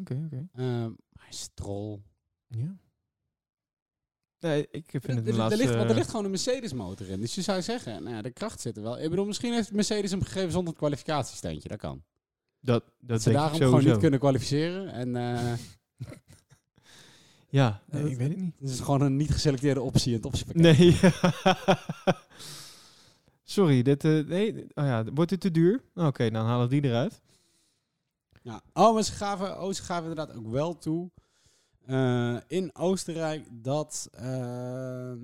Oké, oké. Ehm maar Stroll... Ja. Nee, ik vind Er, het de er- er laatste... ligt, want er ligt gewoon een Mercedes motor in. Dus je zou zeggen, nou ja, de kracht zit er wel. Ik bedoel, misschien heeft Mercedes hem gegeven zonder het kwalificatiesteentje. Dat kan. dat, dat Dat ze denk daarom gewoon niet kunnen kwalificeren. En eh Ja, nee, Dat- ik weet het niet. het is gewoon een niet geselecteerde optie in het optiepakket. Nee. Sorry, dit, eh, nee, oh ja, wordt dit te duur? Oké, dan halen we die eruit. Ja. Oh, maar ze gaven, oh, ze gaven inderdaad ook wel toe eh, in Oostenrijk dat ehm,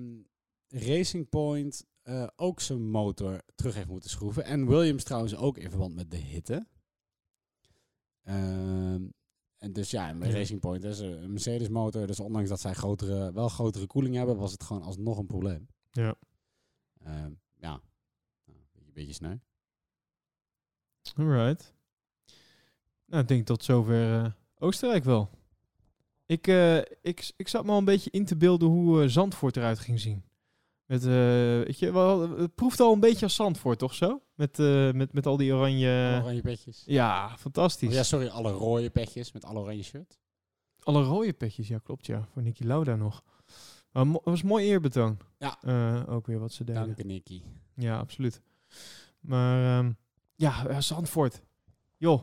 Racing Point eh, ook zijn motor terug heeft moeten schroeven. En Williams trouwens ook in verband met de hitte. En dus ja, en bij Ja. Racing Point is een Mercedes motor. Dus ondanks dat zij grotere, wel grotere koeling hebben, was het gewoon alsnog een probleem. Ja. Ehm, ja, Nou, een beetje, sneu. Alright. Nou, ik denk tot zover eh, Oostenrijk wel. Ik, eh, ik, ik zat me al een beetje in te beelden hoe eh, Zandvoort eruit ging zien. Met, eh, weet je, wel, het proeft al een beetje als Zandvoort, toch zo? Met, eh, met, met al die oranje... Oranje petjes. Ja, fantastisch. Oh, ja, sorry, alle rode petjes met alle oranje shirt. Alle rode petjes, ja klopt ja. Voor Niki Lauda nog. Mo- was mooi eerbetoon. Ja. Eh, ook weer wat ze deden. Dank Nicky. Ja, absoluut. Maar ehm, ja, eh, Zandvoort. Joh,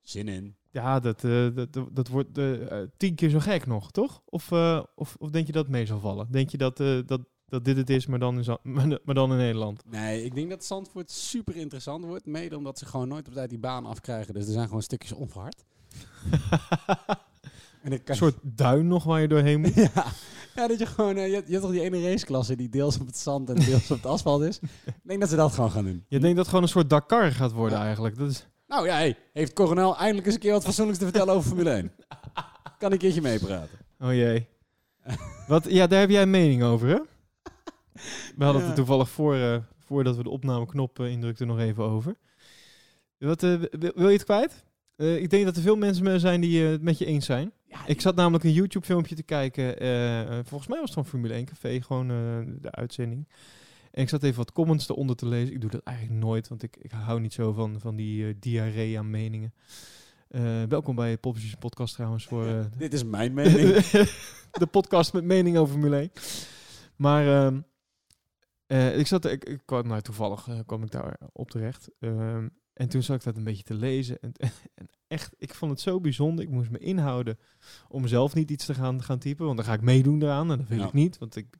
Zin in. ja, dat, dat, dat, wordt tien keer zo gek nog, toch? Of, of, of denk je dat het mee zal vallen? Denk je dat, dat, dat dit het is, maar dan in, maar, dan in Nederland? Nee, ik denk dat Zandvoort super interessant wordt. Mede omdat ze gewoon nooit op tijd die baan afkrijgen. Dus er zijn gewoon stukjes onverhard. En ik kan... Een soort duin nog waar je doorheen moet. ja. ja, dat je gewoon... eh, je, hebt- je hebt toch die ene raceklasse die deels op het zand en deels op het asfalt is. Ik denk dat ze dat gewoon gaan doen. Je denkt dat het gewoon een soort Dakar gaat worden Ja. eigenlijk. Dat is, Nou ja, hey, heeft Coronel eindelijk eens een keer wat fatsoenlijks te vertellen over Formule 1? Kan een keertje meepraten. oh jee. Wat, ja, daar heb jij een mening over, hè? We hadden het er toevallig voor, eh, voordat we de opnameknop eh, indrukten nog even over. Wat, eh, wil, je het kwijt? Ik denk dat er veel mensen me- zijn die het met je eens zijn. Ja, Ik zat namelijk een YouTube-filmpje te kijken. volgens mij was het van Formule 1 Café, gewoon de uitzending. En ik zat even wat comments eronder te lezen. Ik doe dat eigenlijk nooit, want ik, ik hou niet zo van, van die diarree aan meningen. Welkom bij Popposition Podcast trouwens voor Dit is mijn mening. de podcast met mening over Formule 1. Maar ehm, eh, ik zat, ik, ik kwam, nou, toevallig eh, kwam ik daar op terecht. Ehm, en toen zat ik dat een beetje te lezen. En, en echt, ik vond het zo bijzonder. Ik moest me inhouden om zelf niet iets te gaan, gaan typen. Want dan ga ik meedoen eraan. En dat wil Ja. ik niet. Want ik,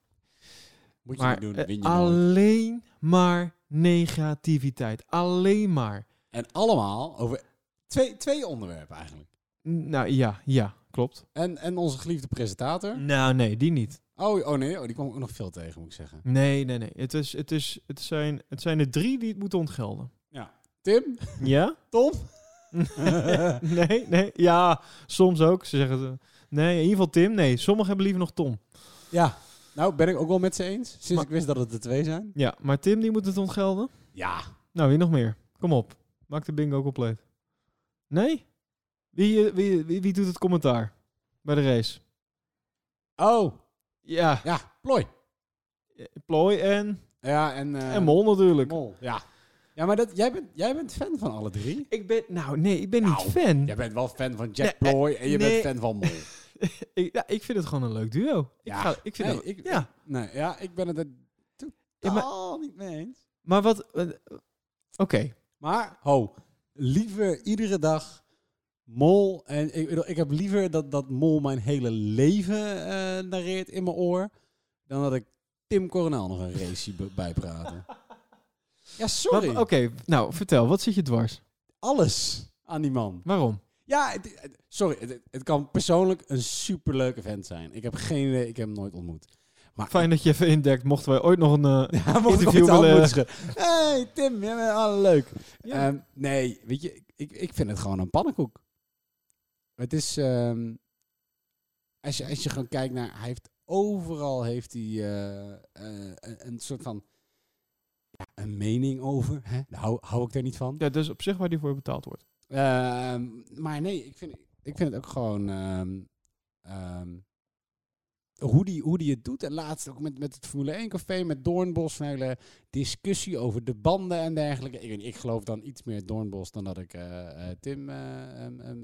Moet je maar niet doen, win je nooit. alleen maar negativiteit. Alleen maar. En allemaal over twee, twee onderwerpen eigenlijk. Nou ja, ja, klopt. En, en onze geliefde presentator. Nou nee, die niet. Oh, oh nee, oh, die kwam ik ook nog veel tegen, moet ik zeggen. Nee, nee, nee. Het, is, het, is, het, zijn, het zijn er drie die het moeten ontgelden. Tim? Ja? Tom? nee, nee. Ja, soms ook. Ze zeggen... ze- Nee, in ieder geval Tim. Nee, sommigen hebben liever nog Tom. Ja. Nou, ben ik ook wel met ze eens. Sinds Maar- ik wist dat het er twee zijn. Ja, maar Tim die moet het ontgelden. Ja. Nou, wie nog meer? Kom op. Maak de bingo compleet. Nee? Wie, eh, wie, wie, wie doet het commentaar bij de race? Oh, Ja, ja, plooi. eh, Plooi en, Ja, en... eh, en Mol natuurlijk. Mol, ja. Ja, maar dat, jij, bent, jij bent fan van alle drie. Ik ben, nou nee, ik ben Nou, niet fan. Jij bent wel fan van Jack Nee, eh, Ploy en je nee. bent fan van Mol. ik, ja, ik vind het gewoon een leuk duo. Ja. Ik, ga, ik vind Nee, dat, ik- ja. Nee, ja, ik ben het er Ja, maar- totaal niet mee eens. Maar wat... Oké. Maar, ho, liever iedere dag Mol. En ik, ik heb liever dat, dat Mol mijn hele leven eh narreert in mijn oor. Dan dat ik Tim Coronel nog een race bijpraten. Ja, sorry. Oké, nou vertel. Wat zit je dwars? Alles aan die man. Waarom? Ja, het- het- sorry. Het, het kan persoonlijk een superleuke vent zijn. Ik heb geen idee, ik heb hem nooit ontmoet. Maar Fijn dat je even intekt. Mochten wij ooit nog een... eh, Ja, interview willen-. Hey Tim, jij bent alle leuk. Ja. Ehm, nee, weet je, ik, ik vind het gewoon een pannenkoek. Het is, ehm, als, je, als je gewoon kijkt naar, hij heeft overal heeft hij eh, eh, een, een soort van ja, een mening over. Hè? Daar hou, hou ik er niet van. ja, dus op zich waar die voor betaald wordt. Ehm, maar nee, ik vind, ik vind het ook gewoon ehm, hoe, die, hoe die het doet. En laatst ook met, met het Formule 1 café, met Doornbos, een hele discussie over de banden en dergelijke. Ik, ik geloof dan iets meer Doornbos dan dat ik eh, eh, Tim eh,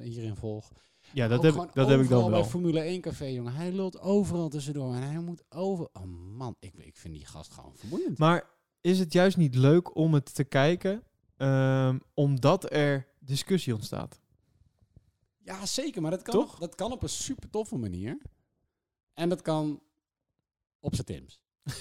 hierin volg. Ja, dat, heb, dat heb ik dan overal bij wel. Formule 1 café, jongen. Hij lult overal tussendoor en hij moet over... Oh man, ik, ik vind die gast gewoon vermoeiend. Maar is het juist niet leuk om het te kijken, ehm, omdat er discussie ontstaat? Ja, zeker. Maar dat kan, Toch? dat kan op een super toffe manier. En dat kan op zijn Tims.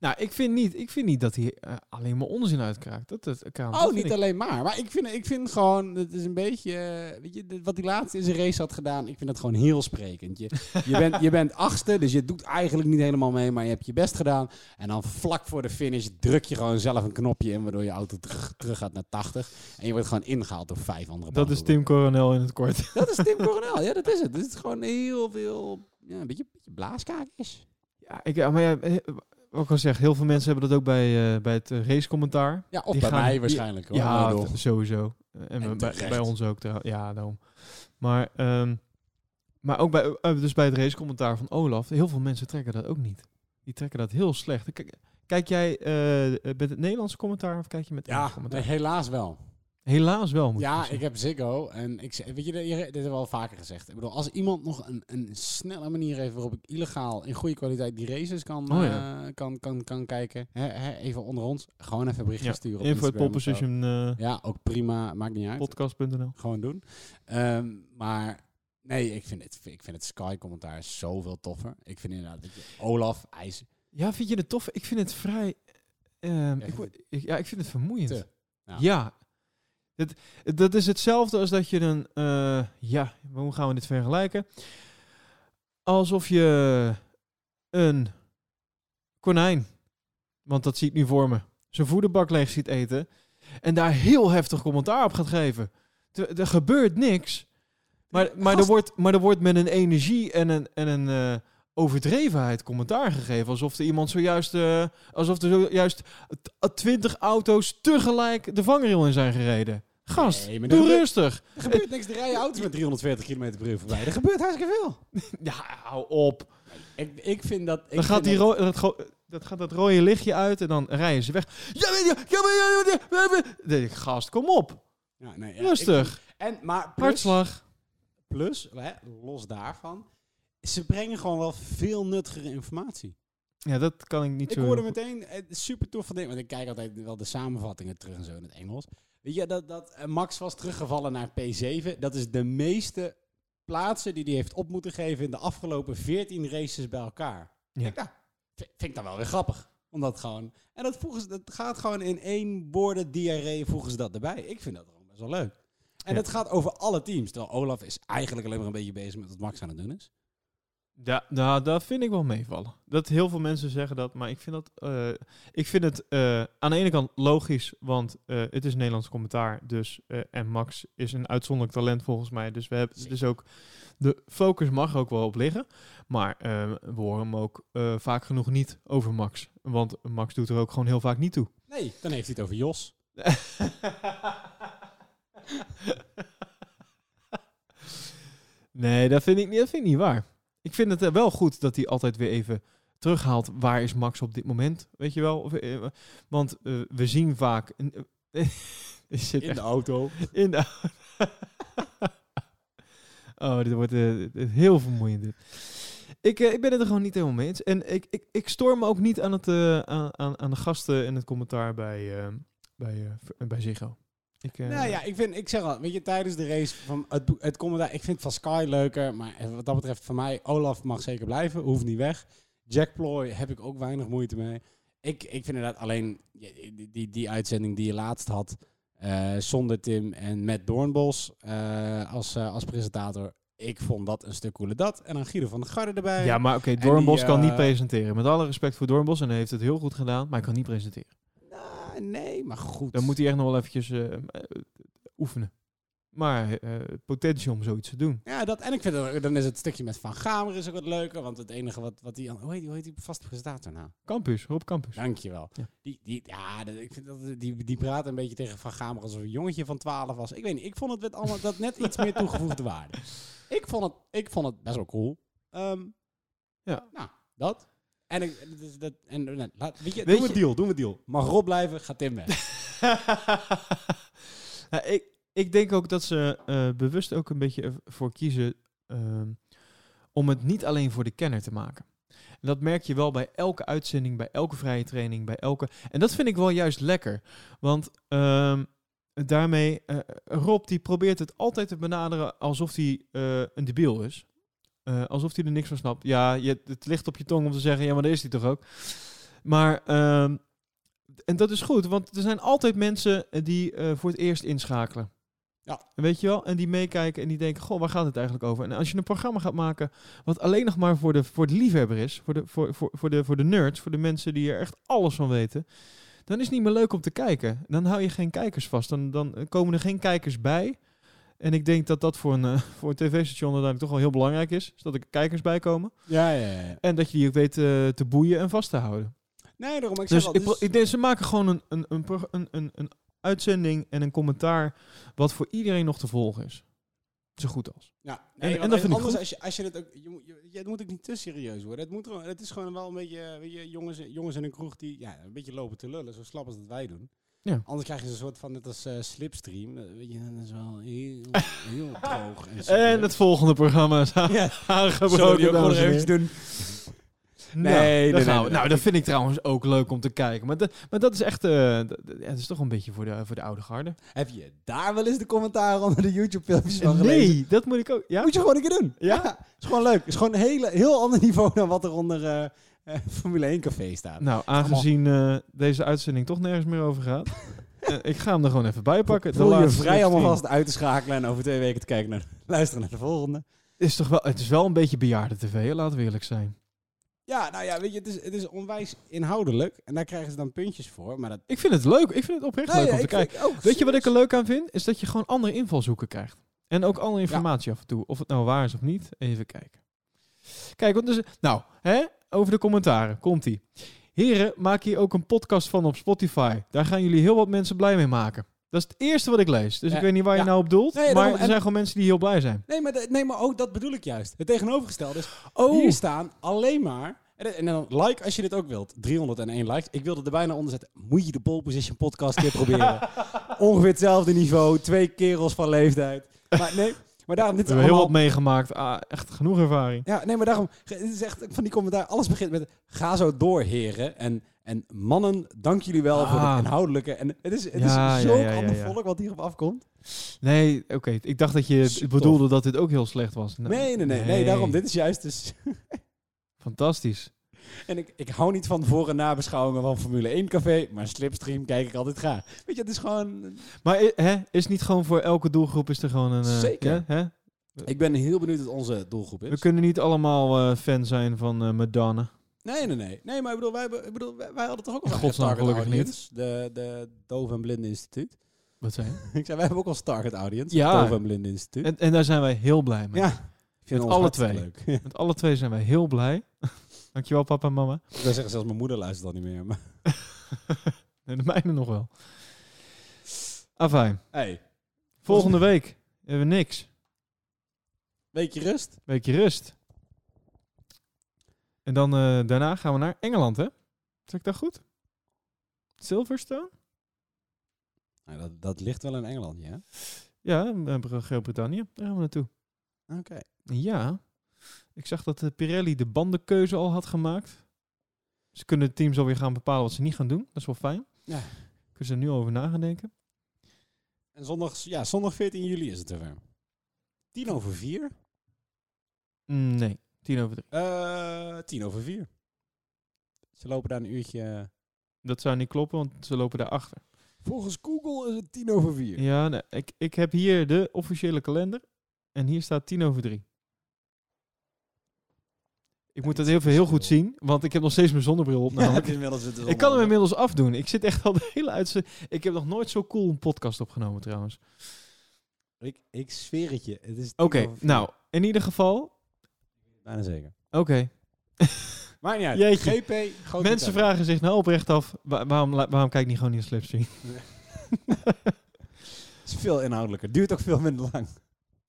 Nou, ik vind niet, ik vind niet dat hij eh, alleen maar onzin uitkraakt. Dat, dat, kan, Oh, niet ik- alleen maar. Maar ik vind, ik vind gewoon, het is een beetje, eh, weet je, wat hij laatst in zijn race had gedaan, ik vind dat gewoon heel sprekend. Je, je, bent, je bent achtste, dus je doet eigenlijk niet helemaal mee, maar je hebt je best gedaan. En dan vlak voor de finish druk je gewoon zelf een knopje in, waardoor je auto terug, terug gaat naar 80. En je wordt gewoon ingehaald door vijf andere Dat is. Tim Coronel in het kort. Dat is Tim Coronel, ja, dat is het. Het is gewoon heel veel, ja, een beetje, een beetje blaaskaakjes. Ja, ik, ja, maar ja, eh, wat ik al zeg, heel veel mensen hebben dat ook bij, eh, bij het eh, racecommentaar. Ja, of Die bij gaan- mij die- waarschijnlijk. Hoor. Ja, sowieso. Eh, En, En bij, bij ons ook. Ja, daarom. Maar, ehm, maar ook bij, eh, dus bij het racecommentaar van Olaf, heel veel mensen trekken dat ook niet. Die trekken dat heel slecht. Kijk, kijk jij eh, met het Nederlandse commentaar of kijk je met het Ja, commentaar? nee, helaas wel. Helaas wel, moet Ja, ik heb Ziggo en ik weet je, dit hebben we al vaker gezegd. Ik bedoel, als iemand nog een, een snelle manier heeft waarop ik illegaal in goede kwaliteit die races kan, Oh ja. eh, kan, kan, kan kijken, hè, hè, even onder ons, gewoon even een berichtje Ja, sturen. op Info Instagram zo. poleposition eh, Ja, ook prima, maakt niet uit. podcast.nl. Gewoon doen. Ehm, maar nee, ik vind het, ik vind het Sky-commentaar zoveel toffer. Ik vind inderdaad, dat je, Olaf, hij is Ja, vind je het tof? Ik vind het vrij... ehm, ik, vind word- ik- ja, ik vind het vermoeiend. te. Ja. Ja. Het, dat is hetzelfde als dat je een... eh, ja, hoe gaan we dit vergelijken? Alsof je een konijn, want dat zie ik nu voor me, zijn voederbak leeg ziet eten en daar heel heftig commentaar op gaat geven. Er, er gebeurt niks, maar, maar, er wordt, maar er wordt met een energie en een, en een eh, overdrevenheid commentaar gegeven. Alsof er iemand zojuist, eh, alsof er zojuist twintig auto's tegelijk de vangrail in zijn gereden. Gast, Nee, maar doe gebeurt- rustig. Er gebeurt niks, er rijden auto's met 340 km per uur voorbij. Er gebeurt hartstikke veel. Ja, hou op. Ik, ik vind dat... Ik Dan gaat, vind die dat- dat, gaat dat rode lichtje uit en dan rijden ze weg. Ja, ja, ja, ja, ja, ik, gast, kom op. Ja, nee, ja, Rustig. ik- en, maar plus, Hartslag. plus hè, los daarvan, ze brengen gewoon wel veel nuttigere informatie. Ja, dat kan ik niet Ik zo... hoorde meteen eh, super tof van dingen, want ik kijk altijd wel de samenvattingen terug en zo in het Engels. Weet je, dat, dat eh, Max was teruggevallen naar P7. Dat is de meeste plaatsen die hij heeft op moeten geven in de afgelopen 14 races bij elkaar. Ja. Ik, nou, vind, ik dan wel weer grappig. Omdat gewoon, en dat, voegen dat gaat gewoon in één woorden diarree voegen ze dat erbij. Ik vind dat gewoon best wel leuk. En Ja. dat gaat over alle teams. Terwijl Olaf is eigenlijk alleen maar een beetje bezig met wat Max aan het doen is. Ja, nou, dat vind ik wel meevallen. Dat heel veel mensen zeggen dat, maar ik vind, dat, eh, ik vind het eh, aan de ene kant logisch, want eh, het is Nederlands commentaar. Dus, en Max is een uitzonderlijk talent volgens mij. Dus we hebben dus ook de focus mag ook wel op liggen. Maar we horen hem ook vaak genoeg niet over Max. Want Max doet er ook gewoon heel vaak niet toe. Nee, dan heeft hij het over Jos. nee, dat vind, ik, niet- dat vind ik niet waar. Ik vind het eh, wel goed dat hij altijd weer even terughaalt. Waar is Max op dit moment? Weet je wel? Of, eh, want eh, we zien vaak. een- eh, het In de auto. in de Oh, dit wordt eh, heel vermoeiend. Dit. Ik, eh, ik ben het er gewoon niet helemaal mee eens. En ik, ik, ik stoor me ook niet aan, het, eh, aan, aan, aan de gasten in het commentaar bij, eh, bij, eh, bij Ziggo. Ik, eh, Nou ja, ik, vind, ik zeg al, weet je, tijdens de race van het, het commentaar, ik vind Van Sky leuker, maar eh, wat dat betreft voor mij, Olaf mag zeker blijven, hoeft niet weg. Jack Ploy heb ik ook weinig moeite mee. Ik, ik vind inderdaad alleen die, die, uitzending die je laatst had, eh, zonder Tim en met Doornbos eh, als, als presentator, ik vond dat een stuk cooler dat. En dan Guido van der Garde erbij. Ja, maar oké, die, Doornbos kan niet presenteren. Met alle respect voor Doornbos, en hij heeft het heel goed gedaan, maar hij kan niet presenteren. Nee, maar goed. Dan moet hij echt nog wel eventjes eh, eh, oefenen. Maar eh potentie om zoiets te doen. Ja, dat, en ik vind het, dan is het stukje met Van Gamer is ook wat leuker, want het enige wat, wat die, hoe heet die, hoe heet die vaste presentator nou? Campus, Rob Campus. Dankjewel. Ja. Die, die, ja, dat- ik vind dat, die, die praat een beetje tegen Van Gamer alsof een jongetje van 12 was. Ik weet niet, ik vond het met allemaal dat net iets meer toegevoegde waarde. Ik vond het, ik vond het best wel cool. Ehm, Ja. Nou, dat. En, ik, dus dat, en eh, laat, weet je, je- een deal, doen we een deal. Mag Rob blijven, gaat Tim weg. Nou, ik, ik denk ook dat ze eh, bewust ook een beetje ervoor kiezen ehm, om het niet alleen voor de kenner te maken. En dat merk je wel bij elke uitzending, bij elke vrije training, bij elke. En dat vind ik wel juist lekker. Want ehm, daarmee, eh, Rob die probeert het altijd te benaderen alsof hij eh, een debiel is. Eh, alsof hij er niks van snapt. Ja, je, het ligt op je tong om te zeggen, ja, maar dat is hij toch ook. Maar, ehm, en dat is goed, want er zijn altijd mensen eh, die eh, voor het eerst inschakelen. Ja. Weet je wel? En die meekijken en die denken, goh, waar gaat het eigenlijk over? En als je een programma gaat maken wat alleen nog maar voor de, voor de liefhebber is, voor de, voor, voor, voor, de, voor de nerds, voor de mensen die er echt alles van weten, dan is het niet meer leuk om te kijken. Dan hou je geen kijkers vast. Dan, dan komen er geen kijkers bij. En ik denk dat dat voor een, eh, voor een tv-station uiteindelijk toch wel heel belangrijk is. is dat er kijkers bij komen. Ja, ja, ja. En dat je die ook weet eh, te boeien en vast te houden. Nee, daarom, ik zeg Dus al, ik, dus- ik denk, ze maken gewoon een, een, een, een, uitzending en een commentaar wat voor iedereen nog te volgen is. Zo goed als. Ja, nee, en dat vind ik anders als je, als je het ook, je, het moet ook niet te serieus worden. Het, moet gewoon, het is gewoon wel een beetje, weet je, jongens, jongens in een kroeg die ja, een beetje lopen te lullen, zo slap als dat wij doen. Ja. Anders krijg je een soort van, net als eh, slipstream, eh, weet je, dat is wel heel, heel droog. En, En het volgende programma is Ja, aangebroken. Die ook doen? Nou, Nee, daar nee, gaan nee. Nou, dat vind ik trouwens ook leuk om te kijken. Maar, dat, maar dat is echt, dat is toch een beetje voor de, voor de oude garde. Heb je daar wel eens de commentaren onder de YouTube-filmpjes van gelezen? Nee, dat moet ik ook. Ja? Moet je gewoon een keer doen. Ja? is gewoon leuk. is gewoon een hele, heel ander niveau dan wat er onder Formule 1 café staat. Nou, aangezien eh, deze uitzending toch nergens meer over gaat, eh, ik ga hem er gewoon even bij pakken. Voel je vrij allemaal vast uit te schakelen en over twee weken te kijken naar, luisteren naar de volgende. Is toch wel, het is wel een beetje bejaarde tv, hè? laten we eerlijk zijn. Ja, nou ja, weet je, het is, het is onwijs inhoudelijk en daar krijgen ze dan puntjes voor. Maar dat, Ik vind het leuk. Ik vind het oprecht leuk om te kijken. ook, Weet je wat ik er leuk aan vind? Is dat je gewoon andere invalshoeken krijgt. En ook andere informatie af en toe. Of het nou waar is of niet. Even kijken. Kijk, want dus, nou, hè, over de commentaren. Komt-ie. Heren, maak hier ook een podcast van op Spotify. Daar gaan jullie heel wat mensen blij mee maken. Dat is het eerste wat ik lees. Dus Ja, ik weet niet waar je ja. nou op doelt. Nee, maar daarom- er zijn gewoon mensen die heel blij zijn. Nee, maar, de- nee, maar ook dat bedoel ik juist. Het tegenovergestelde is, Oh, hier staan alleen maar... En, en dan like als je dit ook wilt. 301 likes. Ik wilde er bijna onder zetten. Moet je de pole position podcast keer proberen? Ongeveer hetzelfde niveau. Twee kerels van leeftijd. Maar nee, maar daarom... Dit we is hebben heel wat meegemaakt. Ah, echt genoeg ervaring. Ja, nee, maar daarom, het is echt van die commentaar, alles begint met, ga zo door, heren. En, en mannen, dank jullie wel voor Ah. het inhoudelijke. En het is, het Ja, is ja, zo ja, ja, ander ja. volk wat hierop afkomt. Nee, oké. Ik dacht dat je bedoelde dat dit ook heel slecht was. Nou, Nee, nee, nee, nee, daarom, dit is juist dus... Fantastisch. En ik, ik hou niet van voor- en nabeschouwingen van Formule 1 café, maar Slipstream kijk ik altijd graag. Weet je, het is gewoon... Maar i- hè, is niet gewoon voor elke doelgroep is er gewoon een... eh, Zeker. hè? Ik ben heel benieuwd wat onze doelgroep is. We kunnen niet allemaal eh, fan zijn van eh, Madonna. Nee, nee, nee. Nee, maar ik bedoel, wij, hebben- ik bedoel, wij, wij hadden toch ook al godsnaam target gelukkig niet. audience? De, de Dove en Blinde Instituut. Wat zijn? ik zei, wij hebben ook als target audience. Ja. het Dove en Blinde Instituut. En, en daar zijn wij heel blij mee. ja. Ik vind Met ons alle twee. Leuk. Met alle twee zijn wij heel blij. Dankjewel papa en mama. ik wil zeggen, zelfs mijn moeder luistert al niet meer. Maar... En de mijne nog wel. Afijn. Hey, Volgende week hebben we niks. weekje rust. Weekje rust. En dan eh, daarna gaan we naar Engeland, hè? Zeg ik dat goed? Silverstone? Nou, dat, dat ligt wel in Engeland, ja. Ja, we hebben Groot-Brittannië. Daar gaan we naartoe. Oké. Ja. Ik zag dat eh, Pirelli de bandenkeuze al had gemaakt. Ze kunnen de teams alweer gaan bepalen wat ze niet gaan doen. Dat is wel fijn. Ja. Kunnen ze er nu over na gaan denken. En zondag, ja, zondag 14 juli is het zover. Tien over vier? Mm, nee, tien over drie. Eh, tien over vier. Ze lopen daar een uurtje... Dat zou niet kloppen, want ze lopen daarachter. Volgens Google is het tien over vier. Ja, nee, ik, ik heb hier de officiële kalender. En hier staat tien over drie. Ik moet dat heel, veel, heel goed zien, want ik heb nog steeds mijn zonnebril op. Ja, inmiddels het ik kan hem inmiddels afdoen. Ik zit echt al de hele uitzending. Ik heb nog nooit zo cool een podcast opgenomen trouwens. Ik, ik zweer het je. Het is Oké, nou, in ieder geval. Bijna zeker. Oké. Maar niet uit. Jeetje. GP, Mensen vragen zich nou oprecht af, wa- waarom, waarom kijk ik niet gewoon in Slipstream? Het is veel inhoudelijker. Duurt ook veel minder lang.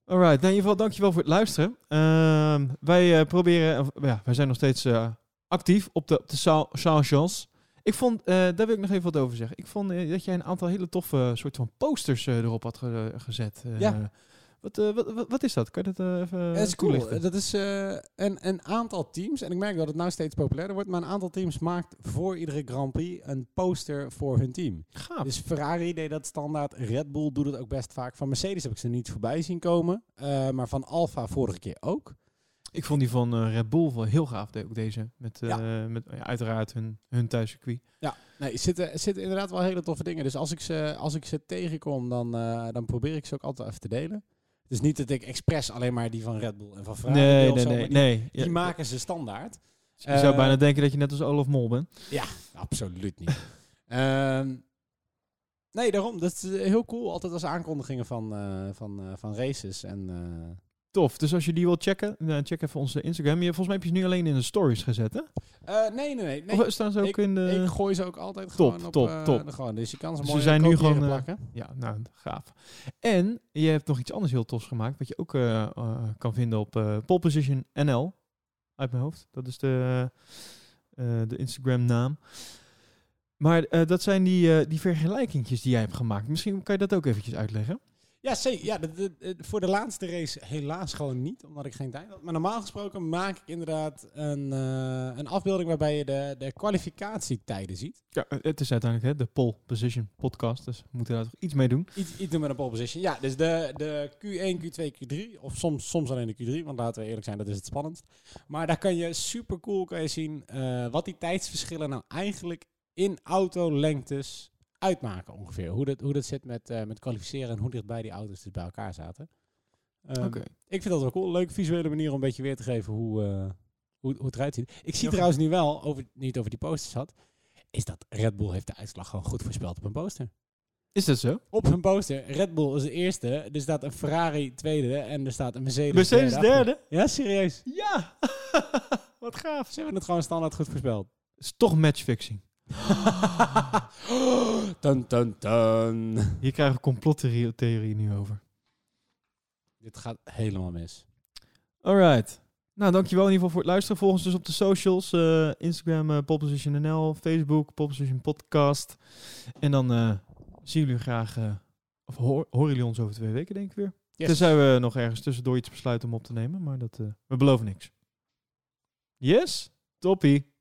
Alright, nou, in ieder geval dankjewel voor het luisteren. Ehm, wij eh, proberen, ja, wij zijn nog steeds eh, actief op de, op de. Ik vond, eh, daar wil ik nog even wat over zeggen. Ik vond dat jij een aantal hele toffe soort van posters erop had ge- gezet. Ja. Wat, eh, wat, wat, wat is dat? Kan je dat eh, even Het is cool. Dat is een, een aantal teams, en ik merk dat het nou steeds populairder wordt, maar een aantal teams maakt voor iedere Grand Prix een poster voor hun team. Gaaf. Dus Ferrari deed dat standaard, Red Bull doet het ook best vaak. Van Mercedes heb ik ze niet voorbij zien komen, eh, maar van Alfa vorige keer ook. Ik vond die van Red Bull wel heel gaaf, ook deze. Met, Ja. met ja, uiteraard hun, hun thuiscircuit. Ja, nee, er zitten, zitten inderdaad wel hele toffe dingen. Dus als ik ze, als ik ze tegenkom, dan, dan probeer ik ze ook altijd even te delen. Dus niet dat ik expres alleen maar die van Red Bull en van Ferrari Nee, nee, zo, nee. die, nee. die Ja, maken ze standaard. je zou eh, bijna denken dat je net als Olaf Mol bent. Absoluut niet. Ehm, nee, daarom. Dat is eh, heel cool. Altijd als aankondigingen van, eh, van, eh, van races. En, eh, Tof. Dus als je die wilt checken, nou, check even onze Instagram. Je, volgens mij heb je ze nu alleen in de stories gezet, hè? eh, nee, nee, nee. nee. Of staan ze ook ik, in de... ik gooi ze ook altijd Top, gewoon op top, eh, top. gewoon. Dus je kan ze Dus mooi we zijn nu gewoon, eh, plakken. Ja, nou, gaaf. En je hebt nog iets anders heel tofs gemaakt, wat je ook eh, eh, kan vinden op eh Pole Position NL, uit mijn hoofd. Dat is de, eh, de Instagram naam. Maar eh, dat zijn die, eh die vergelijkingjes die jij hebt gemaakt. Misschien kan je dat ook eventjes uitleggen. Ja, zeker. Ja, de, de- de- voor de laatste race helaas gewoon niet, omdat ik geen tijd had. Maar normaal gesproken maak ik inderdaad een, eh, een afbeelding waarbij je de, de kwalificatietijden ziet. Ja, het is uiteindelijk hè, de Pole Position podcast, dus we moeten daar toch iets mee doen. Iets, iets doen met een pole position. Ja, dus de, de Q1, Q2, Q3. Of soms, soms alleen de Q3, want laten we eerlijk zijn, dat is het spannendst. Maar daar kan je super cool kan je zien eh, wat die tijdsverschillen nou eigenlijk in autolengtes uitmaken ongeveer. Hoe dat, hoe dat zit met, eh, met kwalificeren en hoe dichtbij die auto's dus bij elkaar zaten. Ehm. Ik vind dat wel cool. Leuke visuele manier om een beetje weer te geven hoe, eh, hoe, hoe het eruit ziet. Ik zie Ja, trouwens nu wel, over, niet over die posters had, is dat Red Bull heeft de uitslag gewoon goed voorspeld op een poster. Is dat zo? Op hun poster, Red Bull is de eerste, er staat een Ferrari tweede en er staat een Mercedes, Mercedes derde. derde? Ja, serieus. Ja! Wat gaaf. Ze hebben het gewoon standaard goed voorspeld. is toch matchfixing. dun, dun, dun. Hier krijgen we complottheorie nu over. Dit gaat helemaal mis. Alright. Nou, dankjewel in ieder geval voor het luisteren. Volg ons dus op de socials. eh, Instagram, uh, Popposition NL, Facebook, Popposition Podcast. En dan eh, zien jullie graag, eh, of hoor, horen jullie ons over twee weken, denk ik weer. Yes. Tenzij we nog ergens tussendoor iets besluiten om op te nemen, maar dat, eh, we beloven niks. Yes? Toppie.